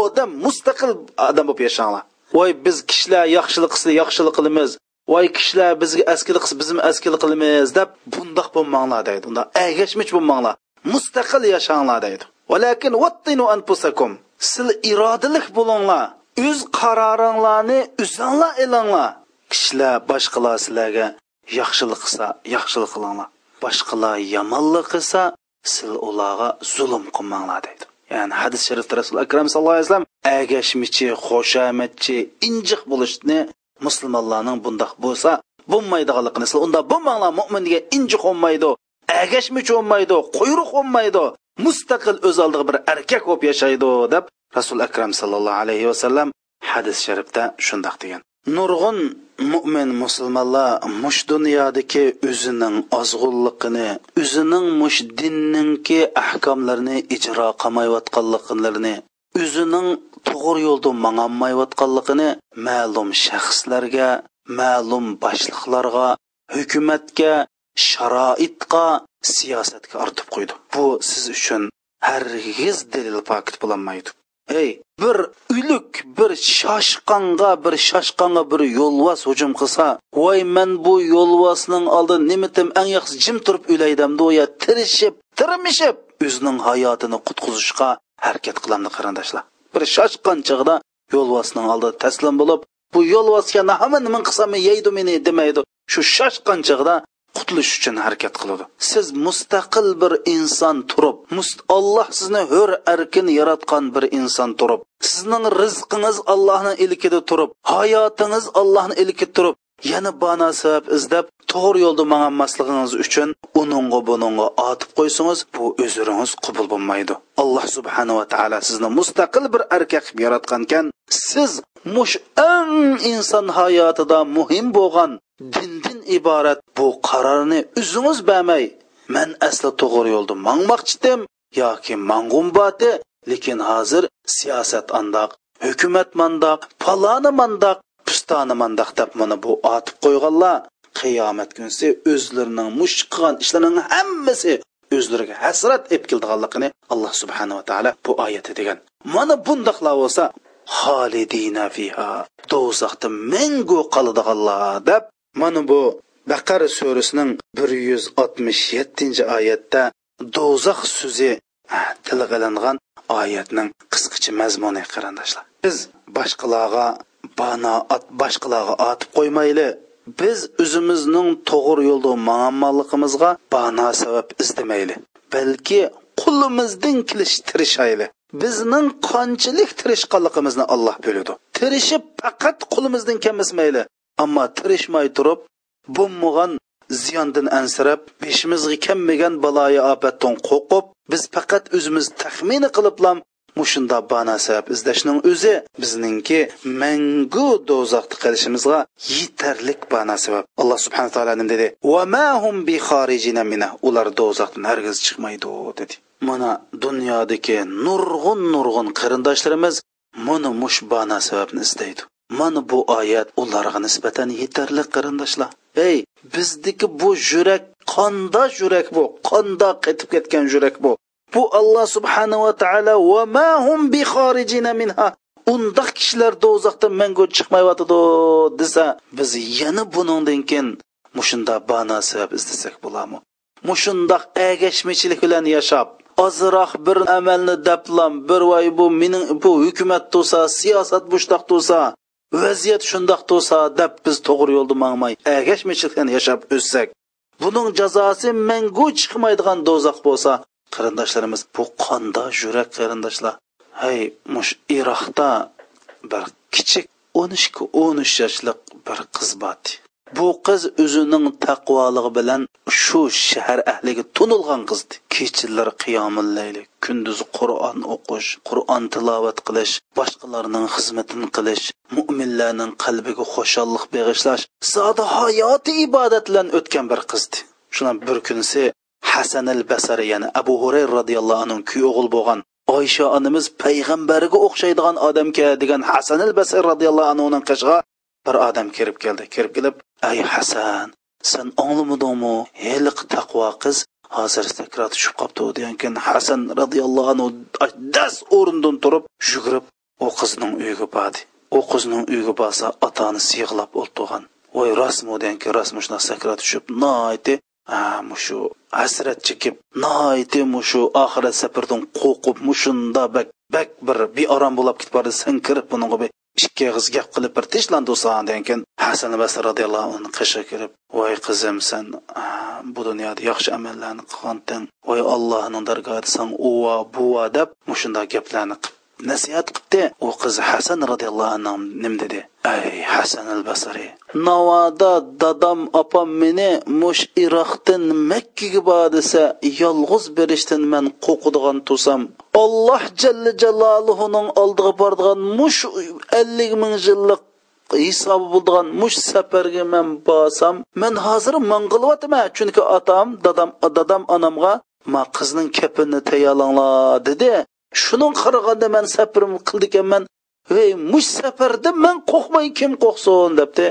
odam mustaqil odam bo'lib yashanglar. Voy biz kishilar yaxshilik qilsa yaxshilik qilamiz. Voy kishilar bizga askilik qilsa biz askilik qilamiz deb bundoq bo'lmanglar deydi. Unda agashmich bo'lmanglar mustaqil yashanglar deydi. Valakin vattinu anfusakum. Sil irodalik bo'linglar o'z qaroringlarni o'zinglar ilinglar kishilar boshqalar sizlarga yaxshilik qilsa yaxshilik qilinglar boshqalar yomonlik qilsa siz ularga zulm qilmanglar deydi. Ya'ni hadis sharifda rasul akram sallallohu alayhi vasallam agashmichi xoshamatchi injiq bo'lishni musulmonlarning bundoq bo'lsa bo'lmaydiganligini sizlar unda bo'lmanglar mo'min degan injiq bo'lmaydi agashmichi bo'lmaydi quyruq bo'lmaydi mustaqil o'z oldiga bir erkak bo'lib yashaydi deb rasul akram sallallohu alayhi vasallam hadis sharifda shundoq degan. Nurg'un mo'min musulmonlar mush dunyodagi o'zining ozg'unligini o'zining mush dinninki ahkomlarini ijro qilmayotganliklarini o'zining to'g'ri yo'lda mangolmayotganligini ma'lum shaxslarga ma'lum boshliqlarga hukumatga sharoitga siyosatga ortib qo'ydi. Bu siz uchun hargiz dalil pokit bo'lolmaydi ey bir uluk bir shoshqonga bir shoshqonga bir yo'lvos hujum qilsa voy man bu yo'lvosning oldi nimitim ang yaxshi jim turib o'laydamdi ya tirishib tirmishib o'zining hayotini qutqizishga harakat qilamdi qarindoshlar. Bir shoshqon chig'ida yo'lvosning oldida taslim bo'lib bu yo'lvosga nima nima qilsam yeydi meni demaydi. Shu shoshqon chig'ida qutulish uchun harakat qiladi. Siz mustaqil bir inson turib alloh sizni hur erkin yaratgan bir inson turib sizning rizqingiz allohni ilkida turib hayotingiz allohni ilkida turib yana bana sabab izlab to'g'ri yo'lda manganmasligingiz uchun uningga buningga otib qo'ysangiz bu o'ziringiz qabul bo'lmaydi. Alloh subhanava taolo sizni mustaqil bir erkak qilib yaratgan ekan. Siz mush eng inson hayotida muhim bo'lgan dindan iborat bu qarorni o'zingiz bermay man asli to'g'ri yo'lda mangmoqchidim yoki mang'umbati lekin hozir siyosat andoq hukumat mandoq paloni mandoq pustoni mandoq deb mana bu otib qo'yganlar. Qiyomat kunsi o'zlarining mush qilgan ishlarining hammasi o'zlariga hasrat ep keldiganligini alloh subhanava taolo bu oyati degan. Mana bundoqlar bo'lsa xolidina fiha do'zaxda mangu qoladiganlar deb mana bu baqara surasining bir yuz oltmish yettinchi oyatda do'zax so'zi til qilingan oyatning qisqacha mazmuni qarindoshlar. Biz boshqalarga bano at boshqalarga otib qo'ymayli. Biz o'zimizning to'g'ri yo'lda muammoligimizga bano sabab izlamayli balki qo'limizdan kelish tirishayli. Bizning qanchalik tirishqanligimizni alloh biladi. Tirishib faqat qo'limizdan kelmasmayli. Ammo tirishmay turib bo'lmagan ziyondan ansirab beshimizga kelmagan baloyi ofatdan qo'rqib biz faqat o'zimiz taxmini qiliblam mushunda bana sabab izlashning o'zi bizningki mangu do'zaxda qolishimizga yetarlik bana sabab alloh subhanahu taolo nima dedi? Va ma hum bi xorijina mina ular do'zaxdan hargiz chiqmaydi dedi. Mana dunyodagi nurg'un nurg'un qarindoshlarimiz buni mush bana sababni izlaydi. Mana bu oyat ularga nisbatan yetarli qarindoshlar. Ey bizniki bu yurak qonda yurak bu qonda qetib ketgan yurak bu. Bu alloh subhanava taolo va ma hum bi minha. Undaq kishilar do'zaxdan mangu chiqmayotidi desa biz yana buningdan keyin mushunda bano sabab izlasak bo'ladimi mushundoq agashmichilik bilan yashab ozroq bir amalni daplam bir voy bu mening bu hukumat to'sa siyosat bushdoq to'sa vaziyat shundoq to'sa deb biz to'g'ri yo'lda mangmay agashmichilikdan yashab o'ssak buning jazosi mangu chiqmaydigan do'zax bo'lsa qarindoshlarimiz bu qonda yurak qarindoshlar. Hay mush iroqda bir kichik o'n ikki o'n uch yoshlik bir qiz bor bu qiz o'zining taqvoligi bilan shu shahar ahliga tunilgan qizdi kechalar qiyomillayli kunduzi qur'on o'qish qur'on tilovat qilish boshqalarning xizmatini qilish mo'minlarning qalbiga xushallik bag'ishlash zodi hayoti ibodat bilan o'tgan bir qizdi shuna bir kunisi hasan al basari ya'ni abu hurayra roziyallohu anhu kuy o'g'il bo'lgan oysha onamiz payg'ambarga o'xshaydigan odamga degan hasan al basari roziyallohu anhuning qishg'a bir odam kirib keldi. Kirib kelib ay hasan sen anglamadingmi heliq taqvo qiz hozir sakrat tushib qolibdi degan keyin hasan roziyallohu anhu das o'rnidan turib yugurib u qizning uyiga bordi u qizning uyiga borsa ota onasi yig'lab o'tirgan voy rostmi? degan keyin rostmi shunaqa sakrat tushib noiti mushu hasrat chekib noiti mushu oxirat safardan qo'rqib mushunda bak bak bir beorom bo'lib ketib bordi. San kirib bunga ikki og'iz gap qilib bir tinchlandi degan keyin hasan basr roziyallohu anhu qishiga kirib voy qizim san bu dunyoda yaxshi amallarni qilganding voy allohning dargohida san uva buva deb mushunday gaplarni qilib nasihat qildi u qiz hasan roziyallohu anhu nim dedi? Ay hasan al basri navoda dadam opam meni mush iroqdan makkaga bor desa yolg'iz berishdan man qo'rqadigan tursam alloh jalla jaloluhuning oldiga boradigan mush ellik ming yillik hisobi bo'ldigan mush safarga man borsam man hozir man chunki otam dadam dadam onamga ma qizning kapini tayyorlanglar dedi. Shuning qaraganda man safarim qildi ekanman ey mush safarda man qo'rqmay kim qo'rqsin debdi.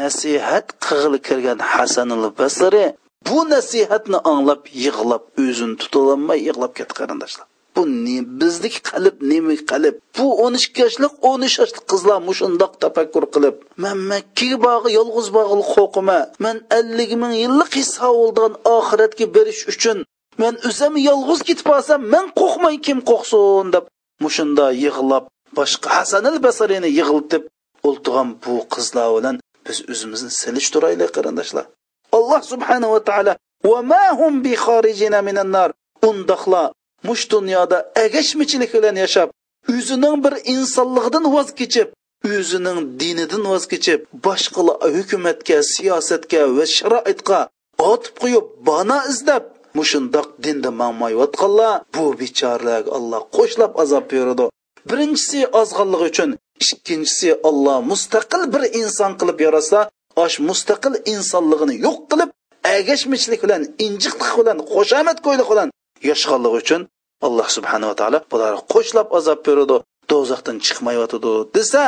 Nasihat qig'ili kirgan hasanul basri bu nasihatni anglab yig'lab o'zini tutolmay yig'lab ketdi qarindoshlar. Bu ne bizniki qalb nemi qalb? Bu o'n ikki yoshlik o'n uch yoshlik qizlar mushundoq tafakkur qilib. Man makkaga bog'i yolg'iz bog'il qo'rqima man ellik ming yillik hisob bo'lgan oxiratga berish uchun man o'zim yolg'iz ketib qolsam man qo'rqmay kim qo'rqsin deb mushunda yig'lab boshqa hasanil basarini yig'iltib o'ltirgan bu qizlar bilan biz o'zimizni silish turaylik qarindoshlar. Alloh subhanava taolo va ma bi xorijina minan nar. Undoqla mush dunyoda agashmichilik bilan yashab o'zining bir insonligidan voz kechib o'zining dinidan voz kechib boshqa hukumatga siyosatga va sharoitga otib qo'yib bana izlab mushundoq dinda mangmayotganlar bu bechoralarga alloh qo'shlab azob beradi. Birinchisi ozg'anligi uchun ikkinchisi olloh mustaqil bir inson qilib yarasa osh mustaqil insonligini yo'q qilib agashmichlik bilan injiqlik bilan qo'shamat ko'ylik bilan yashganligi uchun alloh subhanava taolo bularni qo'shlab azob beradi do'zaxdan chiqmayotidi desa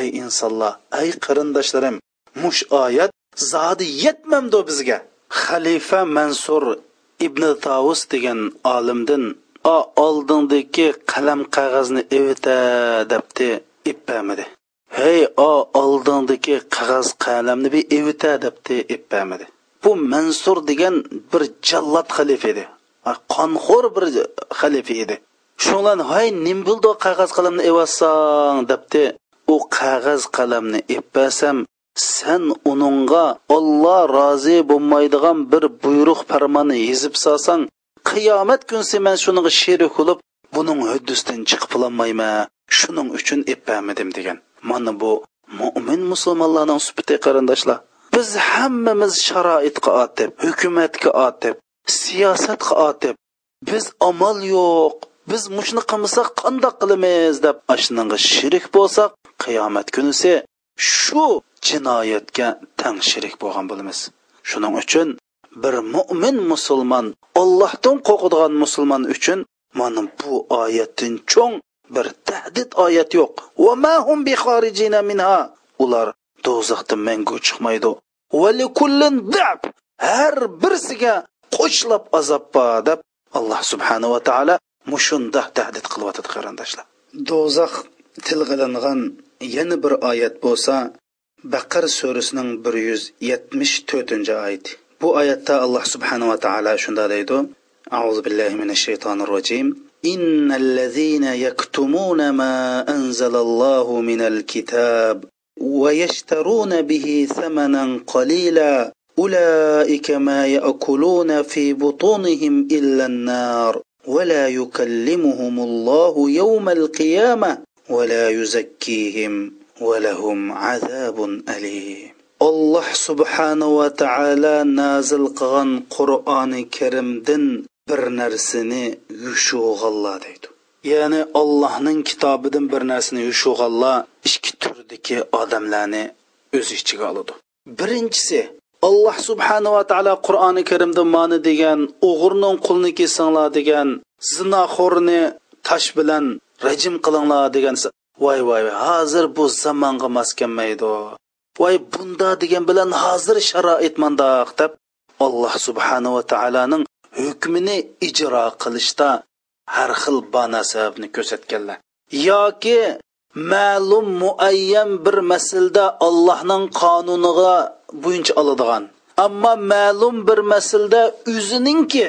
ey insonlar ey qarindoshlarim mush oyat zodi yetmamdi bizga. Xalifa mansur ibn tavus degan olimdan o oldingdagi qalam qog'ozni evita debdi ippamidi hey o oldingdagi qog'oz qalamni bi evita debdi ippamidi bu mansur degan bir jallat xalifa edi. Qonxo'r bir xalifa edi. Shunlan hay nim bo'ldi qog'oz qalamni evassang debdi u qog'oz qalamni eppasam sen uningga Alloh rozi bo'lmaydigan bir buyruq farmonni yezib solsang qiyomat kunsi man shuniga sherik bo'lib buning huddisidan chiqib ololmayman shuning uchun eppamidim degan. Mana bu mo'min musulmonlarning sufati qarindoshlar. Biz hammamiz sharoitga otib hukumatga otib siyosatga otib biz amal yo'q biz mushni qilmasak qandoq qilamiz deb ashunga shirik bo'lsak qiyomat kunisi shu jinoyatga tang shirik bo'lgan bo'lamiz. Shuning uchun bir mo'min musulmon ollohdan qo'rqadigan musulmon uchun mana bu oyatdan cho'ng bir tahdid oyat yo'q. Ma hum bi minha. Ular do'zaxdan mangu chiqmaydi. Va har birsiga qo'shlab azob bor deb alloh subhanahu va taolo mushunda tahdid qilyotdi qarindoshlar. Do'zax tilg'ilingan yana bir oyat bo'lsa Бақар сүресінің 174-нче аяты. Бу аятта Аллаһ субхана ва тааля шунда дейді: "Аузу биллахи минаш шайтанир раджим. Иннал лазина яктумуна ма анзалаллаху минал китаб ва яштаруна бихи саманан қалила. أولئك ما يأكلون في بطونهم إلا النار ولا يكلمهم الله يوم القيامة ولا يزكيهم ولهم عذاب أليم alloh subhanava taolo nazil qilgan qur'oni karimdan bir narsani yushug'alla deydi ya'ni allohning kitobidan bir narsani yushug'alla ikki turdagi odamlarni o'z ichiga oladi birinchisi alloh subhanava taolo qur'oni karimda mani degan o'g'irning qulni kesinglar degan zinoxo'rni tosh bilan rajim qilinglar degan voy voy hozir bu zamonga mos kelmaydi voy bunda degan bilan hozir sharoit mandoq deb alloh subhanava taoloning hukmini ijro qilishda har xil banasabni ko'rsatganlar. Yoki ma'lum muayyan bir maslda allohning qonuniga bo'yincha oladigan. Ammo ma'lum bir maslda o'ziningki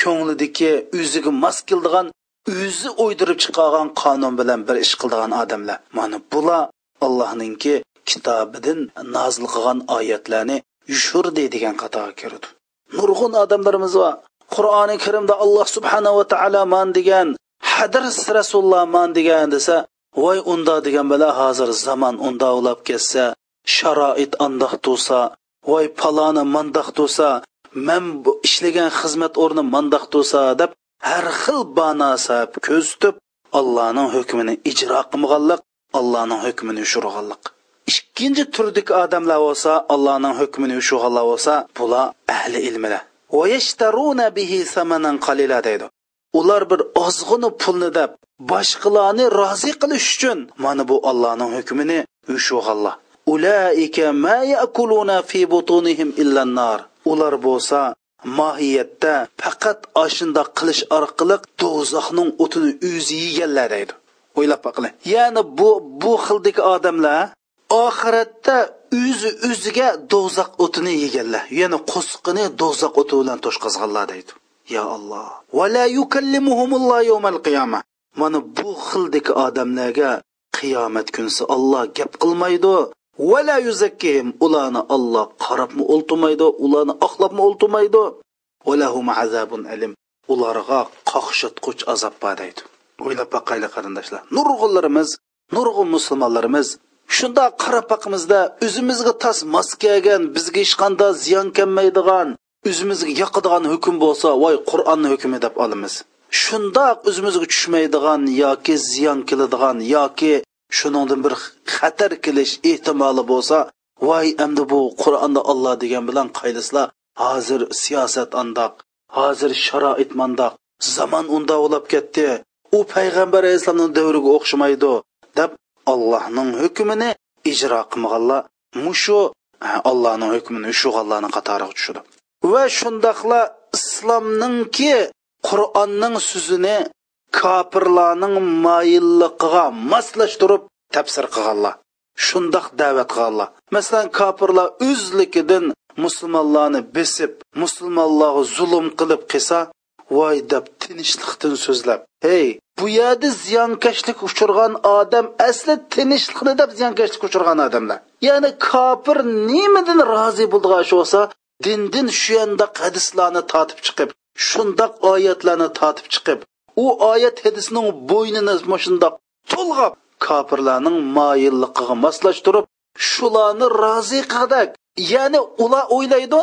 ko'nglidagi o'ziga mos keldigan o'zi o'ydirib chiqargan qonun bilan bir ish qildigan odamlar. Mana bular allohninki kitobidan nozil qilgan oyatlarni yushurdi degan qatorga kirdi. Nurg'un odamlarimiz bor qur'oni karimda alloh subhanava taolo man degan hadrs rasululloh man degan desa voy unda degan bilan hozir zamon unda ulab ketsa sharoit andoq tursa voy paloni mandoq tursa man ishlagan xizmat o'rni mandoq tursa deb har xil banosab ko'z tutib allohning hukmini ijro qilmaganlik allohning hukmini ushirganlik. Ikkinchi turdagi odamlar bo'lsa allohning hukmini yushirganlar bo'lsa bular ahli ilmilar. Deydi. Ular bir ozg'ini pulni deb boshqalarni rozi qilish uchun mana bu allohning hukmini yushug'allah ma yakuluna fi butunihim illa ular bo'lsa mohiyatda faqat ashunda qilish orqali do'zaxning o'tini o'zi yeganlar deydi o'ylab boqinglar ya'ni bu bu xildagi odamlar oxiratda o'zi o'ziga do'zax o'tini yeganlar. Ya'ni qo'sqini do'zax o'ti bilan to'shqazganlar deydi ya alloh. Vala yukallimuhumulloh yawmal qiyamah mana bu xildagi odamlarga qiyomat kunsi olloh gap qilmaydi. Vala yuzakkihim ularni olloh qarabmi o'ltirmaydi ularni oqlabmi o'ltirmaydi valahum azabun alim ularga qoqshatquch azob bor deydi o'ylab boqaylik qarindoshlar nurg'unlarimiz nurg'un musulmonlarimiz shundoq qarab boqimizda o'zimizga tas mos kelgan bizga hech qanday ziyon kelmaydigan o'zimizga yoqadigan hukm bo'lsa voy qur'onni hukmi deb olamiz shundoq o'zimizga tushmaydigan yoki ziyon keladigan yoki shuningdan bir xatar kelish ehtimoli bo'lsa voy endi bu qur'onda olloh degan bilan qaylislar hozir siyosat andoq hozir sharoit mandoq zamon unda ulab ketdi u payg'ambar alayhissalomning davriga o'xshamaydi deb allohning hukmini ijro qilmaganlar mushu allohning hukmini ushuganlarni qatoriga tushadi va shundoqla islomningki qur'onning so'zini kofirlarning moyilliqiga moslashtirib tafsir qilganlar. Shundoq da'vat qilganlar. Masalan kofirlar o'zlikidan musulmonlarni besib musulmonlarga zulm qilib qilsa voy deb tinchlikdan so'zlab hey bu yerda ziyonkashlik uchirgan odam asli tinchlikni deb ziyonkashlik uchirgan odamlar. Ya'ni kofir nimadan rozi bo'ldigan shu bo'lsa dindin shu yanda hadislarni totib chiqib shundoq oyatlarni totib chiqib u oyat hadisning bo'ynini shundoq to'lg'ab kofirlarning moyilligiga moslashtirib shularni rozi qildak ya'ni ular o'ylaydi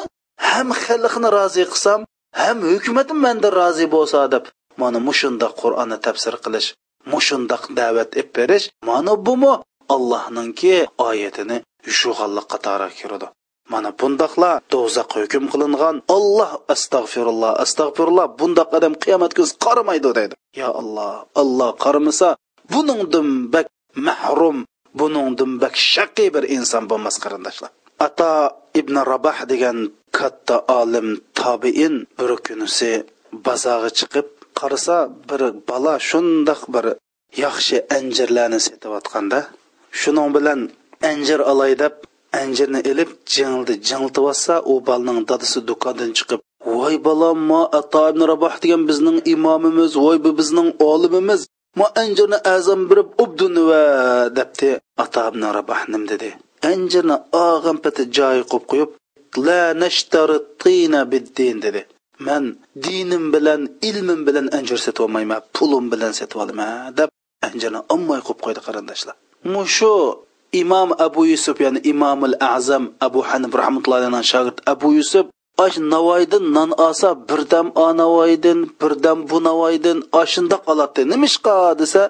ham xalqni rozi qilsam ham hukumatim manda rozi bo'lsa deb mana mushundoq qur'onni tafsir qilish mushundoq da'vat ib berish mana bumi allohninki oyatini yushug'anlik qatori kiradi mana bundoqlar do'zaxqa hukm qilingan. Olloh astag'firulloh astag'firulloh bundoq odam qiyomat kuni qaramaydi deydi. Yo alloh olloh qaramasa buningdan bak mahrum buningdan bak shaqiy bir inson bo'lmas qarindoshlar. Ato ibn rabah degan katta olim tobiin bir kunisi bozorga chiqib qarasa bir bola shundoq bir yaxshi anjirlarni setayotganda shuning bilan anjir olay deb anjirni ilib jingildi jingiltib olsa u bolaning dadasi do'kondan chiqib voy bolam ma ato ibn raboh degan bizning imomimiz voy bu bizning olimimiz ma anjirni azam birib ubdun va debdi ato ibn raboh nim dedi anjirni og'in piti joyi qo'yib qo'yib la nashtari tina biddin dedi man dinim bilan ilmim bilan anjir sotib olmayman pulim bilan sotib olaman deb anjirni olmay qo'yib qo'ydi qarindoshlar mushu imom abu yusuf ya'ni imomul azam abu hanif rahmatullohi shogird abu yusuf ash navoiydin non olsa birdam o navoiydin birdam bu navoiydin oshundoq oladi nimishqa desa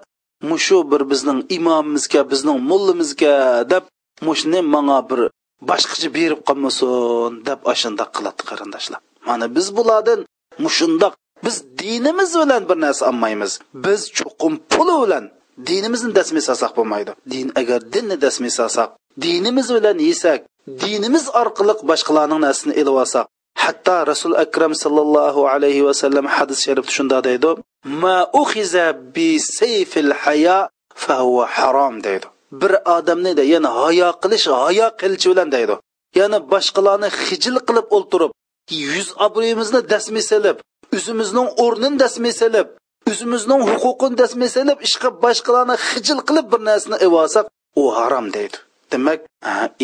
mushu bir bizning imomimizga bizning mullimizga deb mushni manga bir boshqacha berib qolmasin deb ashundoq qiladi qarindoshlar. Mana biz bulardan mushundoq biz dinimiz bilan bir narsa olmaymiz. Biz chuqum puli bilan dinimizni dasmi solsak bo'lmaydi. Din agar dinni dasmi solsak dinimiz bilan yesak dinimiz orqali boshqalarning narsasini ilib olsak hatto rasul akram sallallohu alayhi vasallam hadis sharifda shunda deydi ma uhiza bi sayfil haya fahuva harom deydi. Bir odamni de ya'ni hayo qilish hayo qilchi bilan deydi. Ya'ni boshqalarni hijil qilib o'ltirib yuz obro'yimizni dasmi silib o'zimizning o'rnini dasmi silib o'zimizning huquqini dasmi silib ishqa boshqalarni hijil qilib bir narsani evolsak u harom deydi demak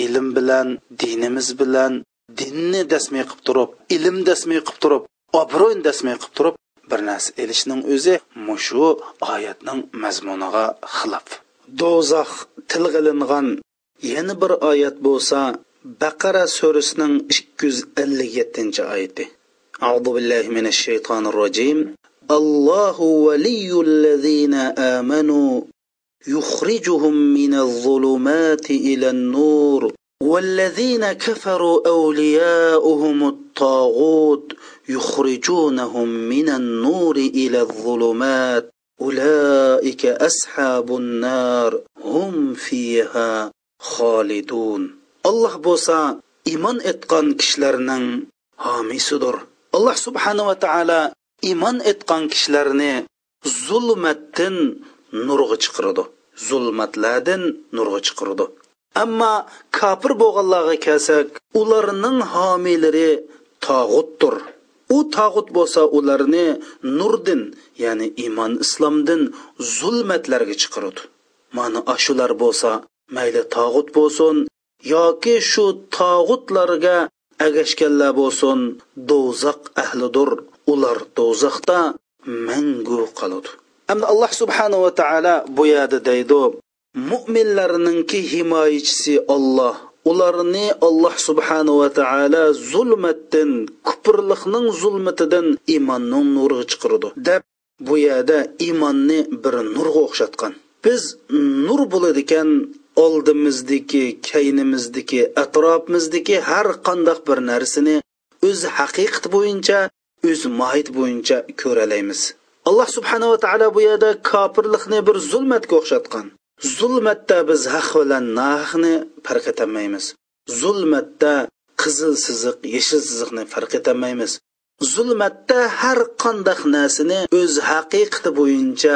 ilm bilan dinimiz bilan dinni dasmiy qilib turib ilm dasmiy qilib turib obro'ni dasmiy qilib turib bir narsa elishning o'zi mushu oyatning mazmuniga xilof do'zax tilg'ilingan yana bir oyat bo'lsa baqara surasining ikki yuz ellik yettinchi oyati أعوذ بالله من الشيطان الرجيم الله ولي الذين آمنوا يخرجهم من الظلمات إلى النور. والذين كفروا أولياؤهم الطاغوت يخرجونهم من النور إلى الظلمات. أولئك أصحاب النار. هم فيها خالدون. الله بوسا إيمان إتقان كشلرنن homiysidir alloh subhanava taolo iymon etgan kishilarni zulmatdan nurga chiqirdi. Zulmatlardan nurga chiqirdi. Ammo kofir bo'lganlarga kelsak ularning homiylari tog'utdir. U tog'ut bo'lsa ularni nurdin ya'ni iymon islomdan zulmatlarga chiqirdi. Mana ashular bo'lsa mayli tog'ut bo'lsin yoki shu tog'utlarga agashganlar bo'lsin do'zax ahlidir. Ular do'zaxda mangu qoladi. Endi alloh subhanava taolo bu yerda deydi mo'minlarningki himoyachisi olloh ularni alloh subhanava taolo zulmatdan kupurliqning zulmatidan iymonning nuriga chiqirdi deb bu yerda iymonni bir nurga o'xshatgan. Biz nur bo'ladigan oldimizdagi keynimizdagi atrofimizdagi har qandoq bir narsani o'z haqiqat bo'yicha o'z mohiyati bo'yicha ko'ralaymiz. Alloh subhanava taolo bu yerda kofirlikni bir zulmatga o'xshatgan. Zulmatda biz haq bilan nahni farq etolmaymiz zulmatda qizil siziq yashil siziqni farq etolmaymiz zulmatda har qandaq narsani o'z haqiqati bo'yicha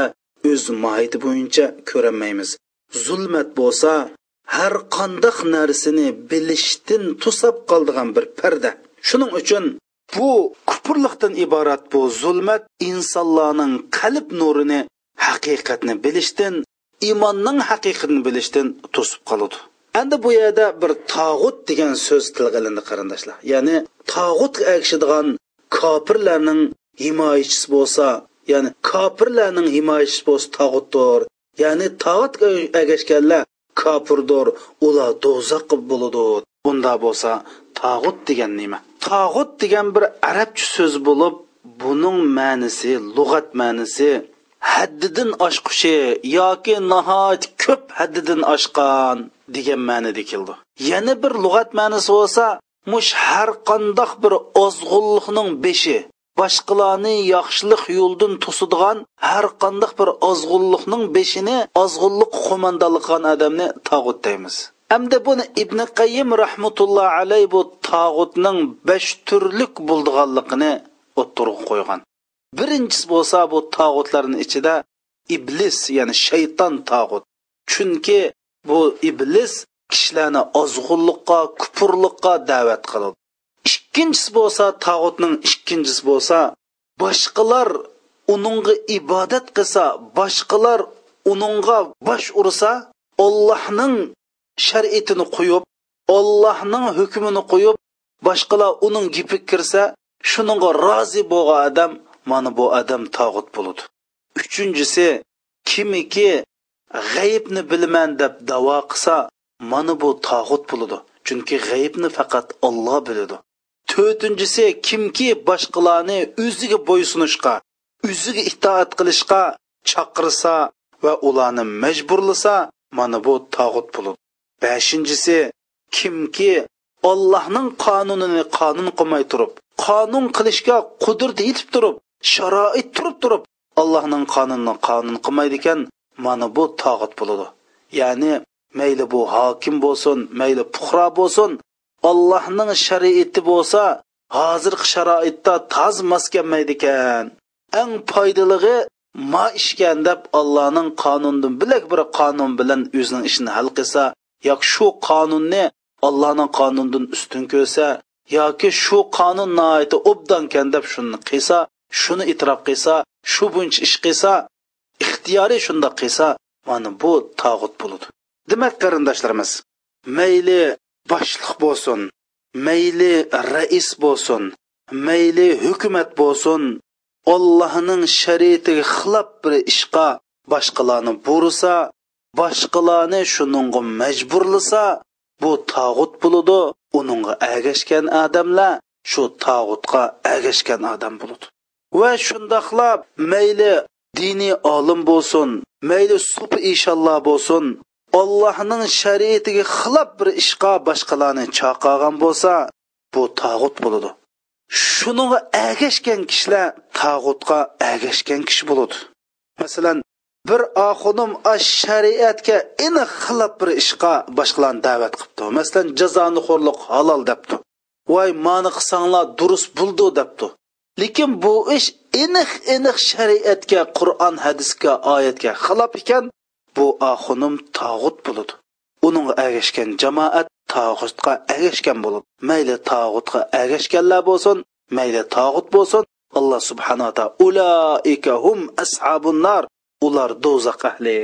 o'z mohiyati bo'yicha ko'rolmaymiz zulmat bo'lsa har qandaq narsani bilishdan to'sab qoldigan bir parda. Shuning uchun bu kupurliqdan iborat bu zulmat insonlarning qalb nurini haqiqatni bilishdan iymonning haqiqatini bilishdan to'sib qoladi. Endi bu yerda bir tog'ut degan so'z tilga ilindi qarindoshlar. Ya'ni tog'utga agishadigan kofirlarning himoyachisi bo'lsa ya'ni kofirlarning himoyachisi bo'lsa tog'utdir. Ya'ni tog'utga agashganlar kofirdir ular do'zax bo'ladi. Bunda bo'lsa tog'ut degan nima? Tog'ut degan bir arabcha so'z bo'lib buning ma'nisi lug'at ma'nisi haddidan oshqushi yoki nihoyat ko'p haddidan oshgan degan ma'nida keldi. Yana bir lug'at ma'nosi bo'lsa mush har qandoq bir ozg'unlikning beshi boshqalarni yaxshilik yo'ldan to'sadigan har qandoq bir ozg'unlikning beshini ozg'unlik qo'mondonlik qilgan odamni tog'ut deymiz. Hamda buni ibn qayyim rahmatulloh alayhi bu tog'utning besh turlik bo'ldiganligini o'ttirg'a qo'ygan. Birinchisi bo'lsa bu tog'utlarni ichida iblis ya'ni shayton tog'ut. Chunki bu iblis kishilarni ozg'unlikqa kupurlikqa da'vat qiladi. Ikkinchisi bo'lsa tog'utning ikkinchisi bo'lsa boshqalar uningga ibodat qilsa boshqalar uningga bosh ursa ollohning shariatini qo'yib ollohning hukmini qo'yib boshqalar uning gipi kirsa shuningga rozi bo'lgan odam mana bu odam tog'ut bo'ladi. Uchinchisi kimiki g'aybni bilaman deb davo qilsa mana bu tog'ut bo'ladi. Chunki g'aybni faqat olloh biladi. To'rtinchisi kimki boshqalarni o'ziga bo'ysunishga o'ziga itoat qilishga chaqirsa va ularni majburlasa mana bu tog'ut bo'ladi. Beshinchisi kimki ollohning qonunini qonun qilmay turib qonun qilishga qudrat yetib turib sharoit turib turib allohning qonunini qonun qilmaydi ekan mana bu tog'ut bo'ladi. Ya'ni mayli bu hokim bo'lsin mayli puhro bo'lsin allohning shariati bo'lsa hozirgi sharoitda toz mos kelmaydi ekan eng foydalig'i ma ishgan deb allohning qonunidan bilak bir qonun bilan o'zining ishini hal qilsa yoki shu qonunni allohning qonunidan ustun ko'rsa yoki shu qonun noiti obdankan deb shuni qilsa shuni itrof qilsa shu buncha ish qilsa ixtiyoriy shundoq qilsa mana bu tog'ut bo'ladi. Demak qarindoshlarimiz mayli boshliq bo'lsin mayli rais bo'lsin mayli hukumat bo'lsin ollohning shariatiga xilof bir ishqa boshqalarni bursa boshqalarni shuningga majburlasa bu tog'ut bo'ladi. Uningga agashgan odamlar shu tog'utga agashgan odam bo'ladi. Va shundoqlab mayli diniy olim bo'lsin mayli supi inshalloh bo'lsin allohning shariatiga xilof bir ishqa boshqalarni chaqirgan bo'lsa bu tog'ut bo'ladi. Shunga agashgan kishilar tog'utga agashgan kishi bo'ladi. Masalan bir oxunim shariatga aniq xilof bir ishqa boshqalarni da'vat qilibdi. Masalan jazoni xo'rliq halol debdi. Voy mani qilsanglar durust bo'ldi debdi. Lekin bu ish aniq aniq shariatga qur'on hadisga oyatga xilof ekan bu oxunim tog'ut bo'ladi. Uning agashgan jamoat tog'utga agashgan bo'ladi. Mayli tog'utga agashganlar bo'lsin mayli tog'ut bo'lsin. Alloh subhanaa taolo ulaika hum ashabun nar. Ular do'zax ahli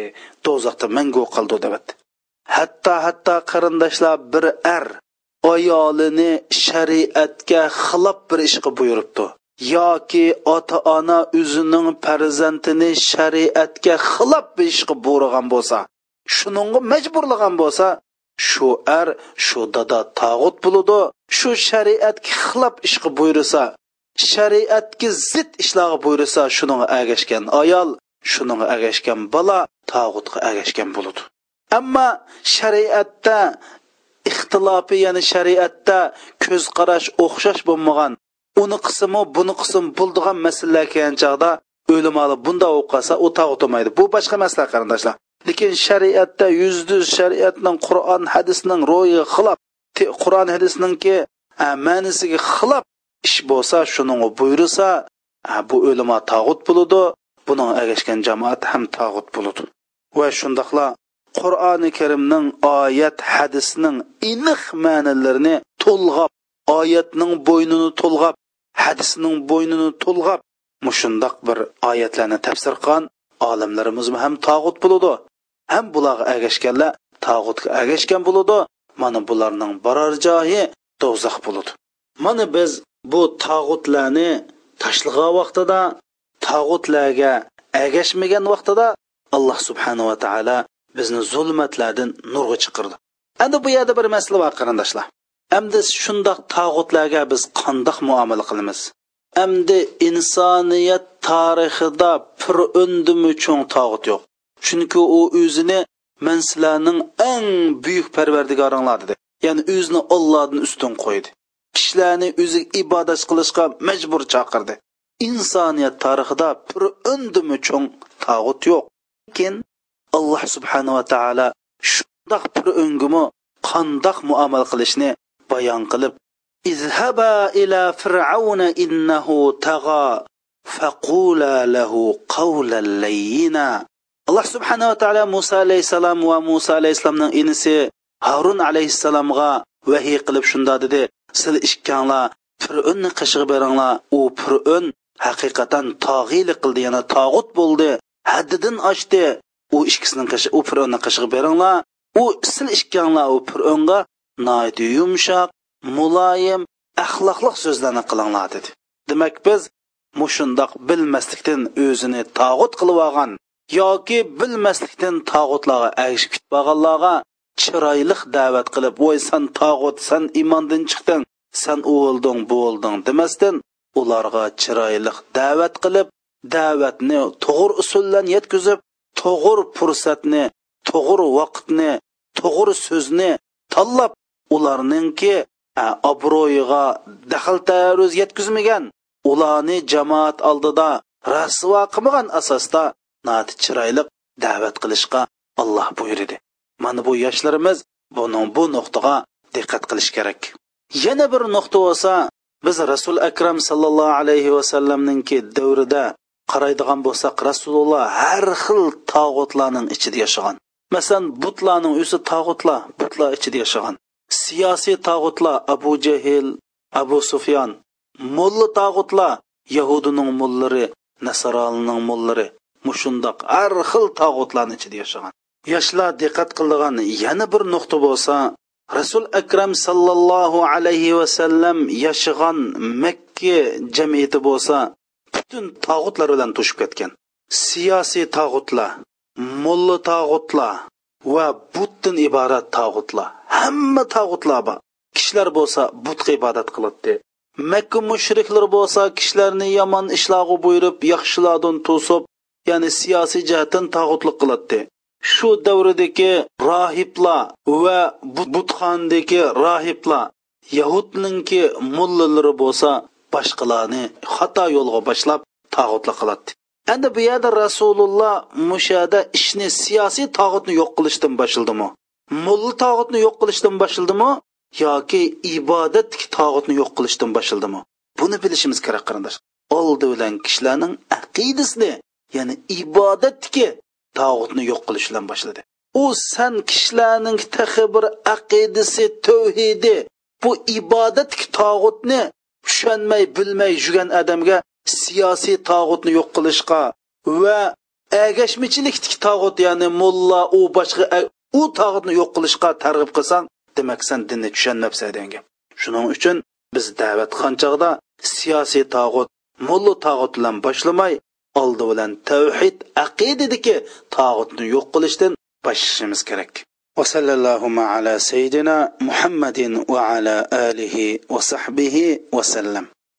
do'zaxda mangu qoldi deyapti hatto hatto qarindoshlar bir er ayolini shariatga xilof bir ishga buyuribdi. Yoki ota ona o'zining farzandini shariatga xilof bir ishga buyurgan bo'lsa shuningga majburlagan bo'lsa shu er shu dada tog'ut bo'ludi shu shariatga xilof ishga buyursa shariatga zid ishlarga buyursa shuning agashgan ayol shuning agashgan bola tog'utga agashgan bo'ladi. Ammo shariatda ixtilofi ya'ni shariatda ko'z qarash o'xshash bo'lmagan uni qismi buni qism bo'ldigan masalalar kelgan chog'da o'limali bunda o'qasa u tog'utmaydi bu boshqa masala qarindoshlar. Lekin shariatda yuzsiz shariatning qur'on hadisning ro'yi xilof qur'on hadisninki ma'nisiga xilof ish bo'lsa shuning buyursa bu o'lima tog'ut bo'ladi. Buning agashgan jamoat ham tog'ut bo'ladi va shundoqla qur'oni karimning oyat hadisning iniq ma'nolarini to'lg'ab oyatning bo'ynini to'lg'ab hadisning bo'ynini to'lg'ab mushundoq bir oyatlarni tafsir qilgan olimlarimiz ham tog'ut bo'ladi ham bularga agashganlar tog'utga agashgan bo'ladi mana bularning borar joyi do'zax bo'ladi mana biz bu tog'utlarni tashlagan vaqtida tog'utlarga agashmagan vaqtida alloh subhanava taolo bizni zulmatlardan nurga chiqirdi. Endi bu yerda bir masala bor qarindoshlar. Endi shundoq tog'utlarga biz qandoq muomala qilamiz? Endi insoniyat tarixida pir undimi cho'ng tog'ut yo'q. Chunki u o'zini man sizlarning eng buyuk parvardigoringlar dedi. Ya'ni o'zini ollohdan ustun qo'ydi. Kishilarni o'zi ibodat qilishga majbur chaqirdi. Insoniyat tarixida bir undimi cho'ng tog'ut yo'q. Lekin alloh subhanava taolo shundoq bir ungimi qandoq muomala qilishni bayon qilib izhaba ila fir'auna innahu tag'a faqula lahu qawlan layyina. Alloh subhanava taolo muso alayhissalom va muso alayhissalomning inisi harun alayhissalomga vahiy qilib shunda dedi sizlar ikkanglar fir'unni qishig'i beringlar u fir'un haqiqatan tog'iylik qildi yana tog'ut bo'ldi. Haddidan oshdi. U ikkisining qishi u fir'onni qishig'i beringlar. U sil ikkanglar u fir'onga noit yumshoq muloyim axloqliq so'zlarni qilinglar dedi. Demak biz mushundoq bilmaslikdan o'zini tog'ut qilib olgan yoki bilmaslikdan tog'utlarga agishib ketib olganlarga chiroyli da'vat qilib voy san tog'ut san imondan chiqding san u bo'lding demasdan ularga chiroyliq da'vat qilib da'vatni to'g'ri usuldan yetkazib to'g'ri fursatni to'g'ri vaqtni to'g'ri so'zni tanlab ularningki obro'yiga daxl taruz yetkazmagan ularni jamoat oldida rasvo qilmagan asosda nati chiroyli da'vat qilishga alloh buyurdi mana bu yoshlarimiz buning bu nuqtaga diqqat qilish kerak. Yana bir nuqta bo'lsa biz rasul akram sallallohu alayhi vasallamninki davrida qaraydigan bo'lsak rasululloh har xil tog'utlarning ichida yashagan. Masalan butlarning o'zi tog'utlar butlar ichida yashagan. Siyosiy tog'utlar abu jahil abu sufyon mulla tog'utlar yahudining mullari nasronining mullari mushundoq har xil tog'utlarni ichida yashagan. Yoshlar diqqat qiladigan yana bir nuqta bo'lsa rasul akram sallallohu alayhi vasallam yashagan makka jamiyati bo'lsa butun tog'utlar bilan to'shib ketgan. Siyosiy tog'utlar mulla tog'utlar va butdan iborat tog'utlar hamma tog'utlar bor. Kishilar bo'lsa butga ibodat qiladi. Makka mushriklar bo'lsa kishilarni yomon ishlarga buyurib yaxshilardan to'sib ya'ni siyosiy jihatdan tog'utlik qiladi. Shu davridagi rohiblar va butxondagi rohiblar yahudninki mullalari bo'lsa boshqalarni xato yo'lga boshlab tog'utli qiladi endi bu yerda rasululloh mushada ishni siyosiy tog'utni yo'q qilishdan boshlaldimi mulla tog'utni yo'q qilishdan boshlaldimi yoki ibodat tog'utni yo'q qilishdan boshlaldimi buni bilishimiz kerak qarindosh. Oldi bilan kishilarning aqidasini ya'ni ibodatki tog'utni yo'q qilish bilan boshladi. U san kishilarning tahi bir aqidasi tavhidi bu ibodat tog'utni tushunmay bilmay yurgan odamga siyosiy tog'utni yo'q qilishga va agashmichilik tog'ut ya'ni mulla u boshqa u tog'utni yo'q qilishga targ'ib qilsang demak san dinni tushunmabsan degan shuning uchun biz da'vat qanchog'da siyosiy tog'ut mulla tog'ut bilan boshlamay oldi bilan tavhid aqidadagi tog'utni yo'q qilishdan boshlashimiz kerak وصلى اللهم على سيدنا محمد وعلى آله وصحبه وسلم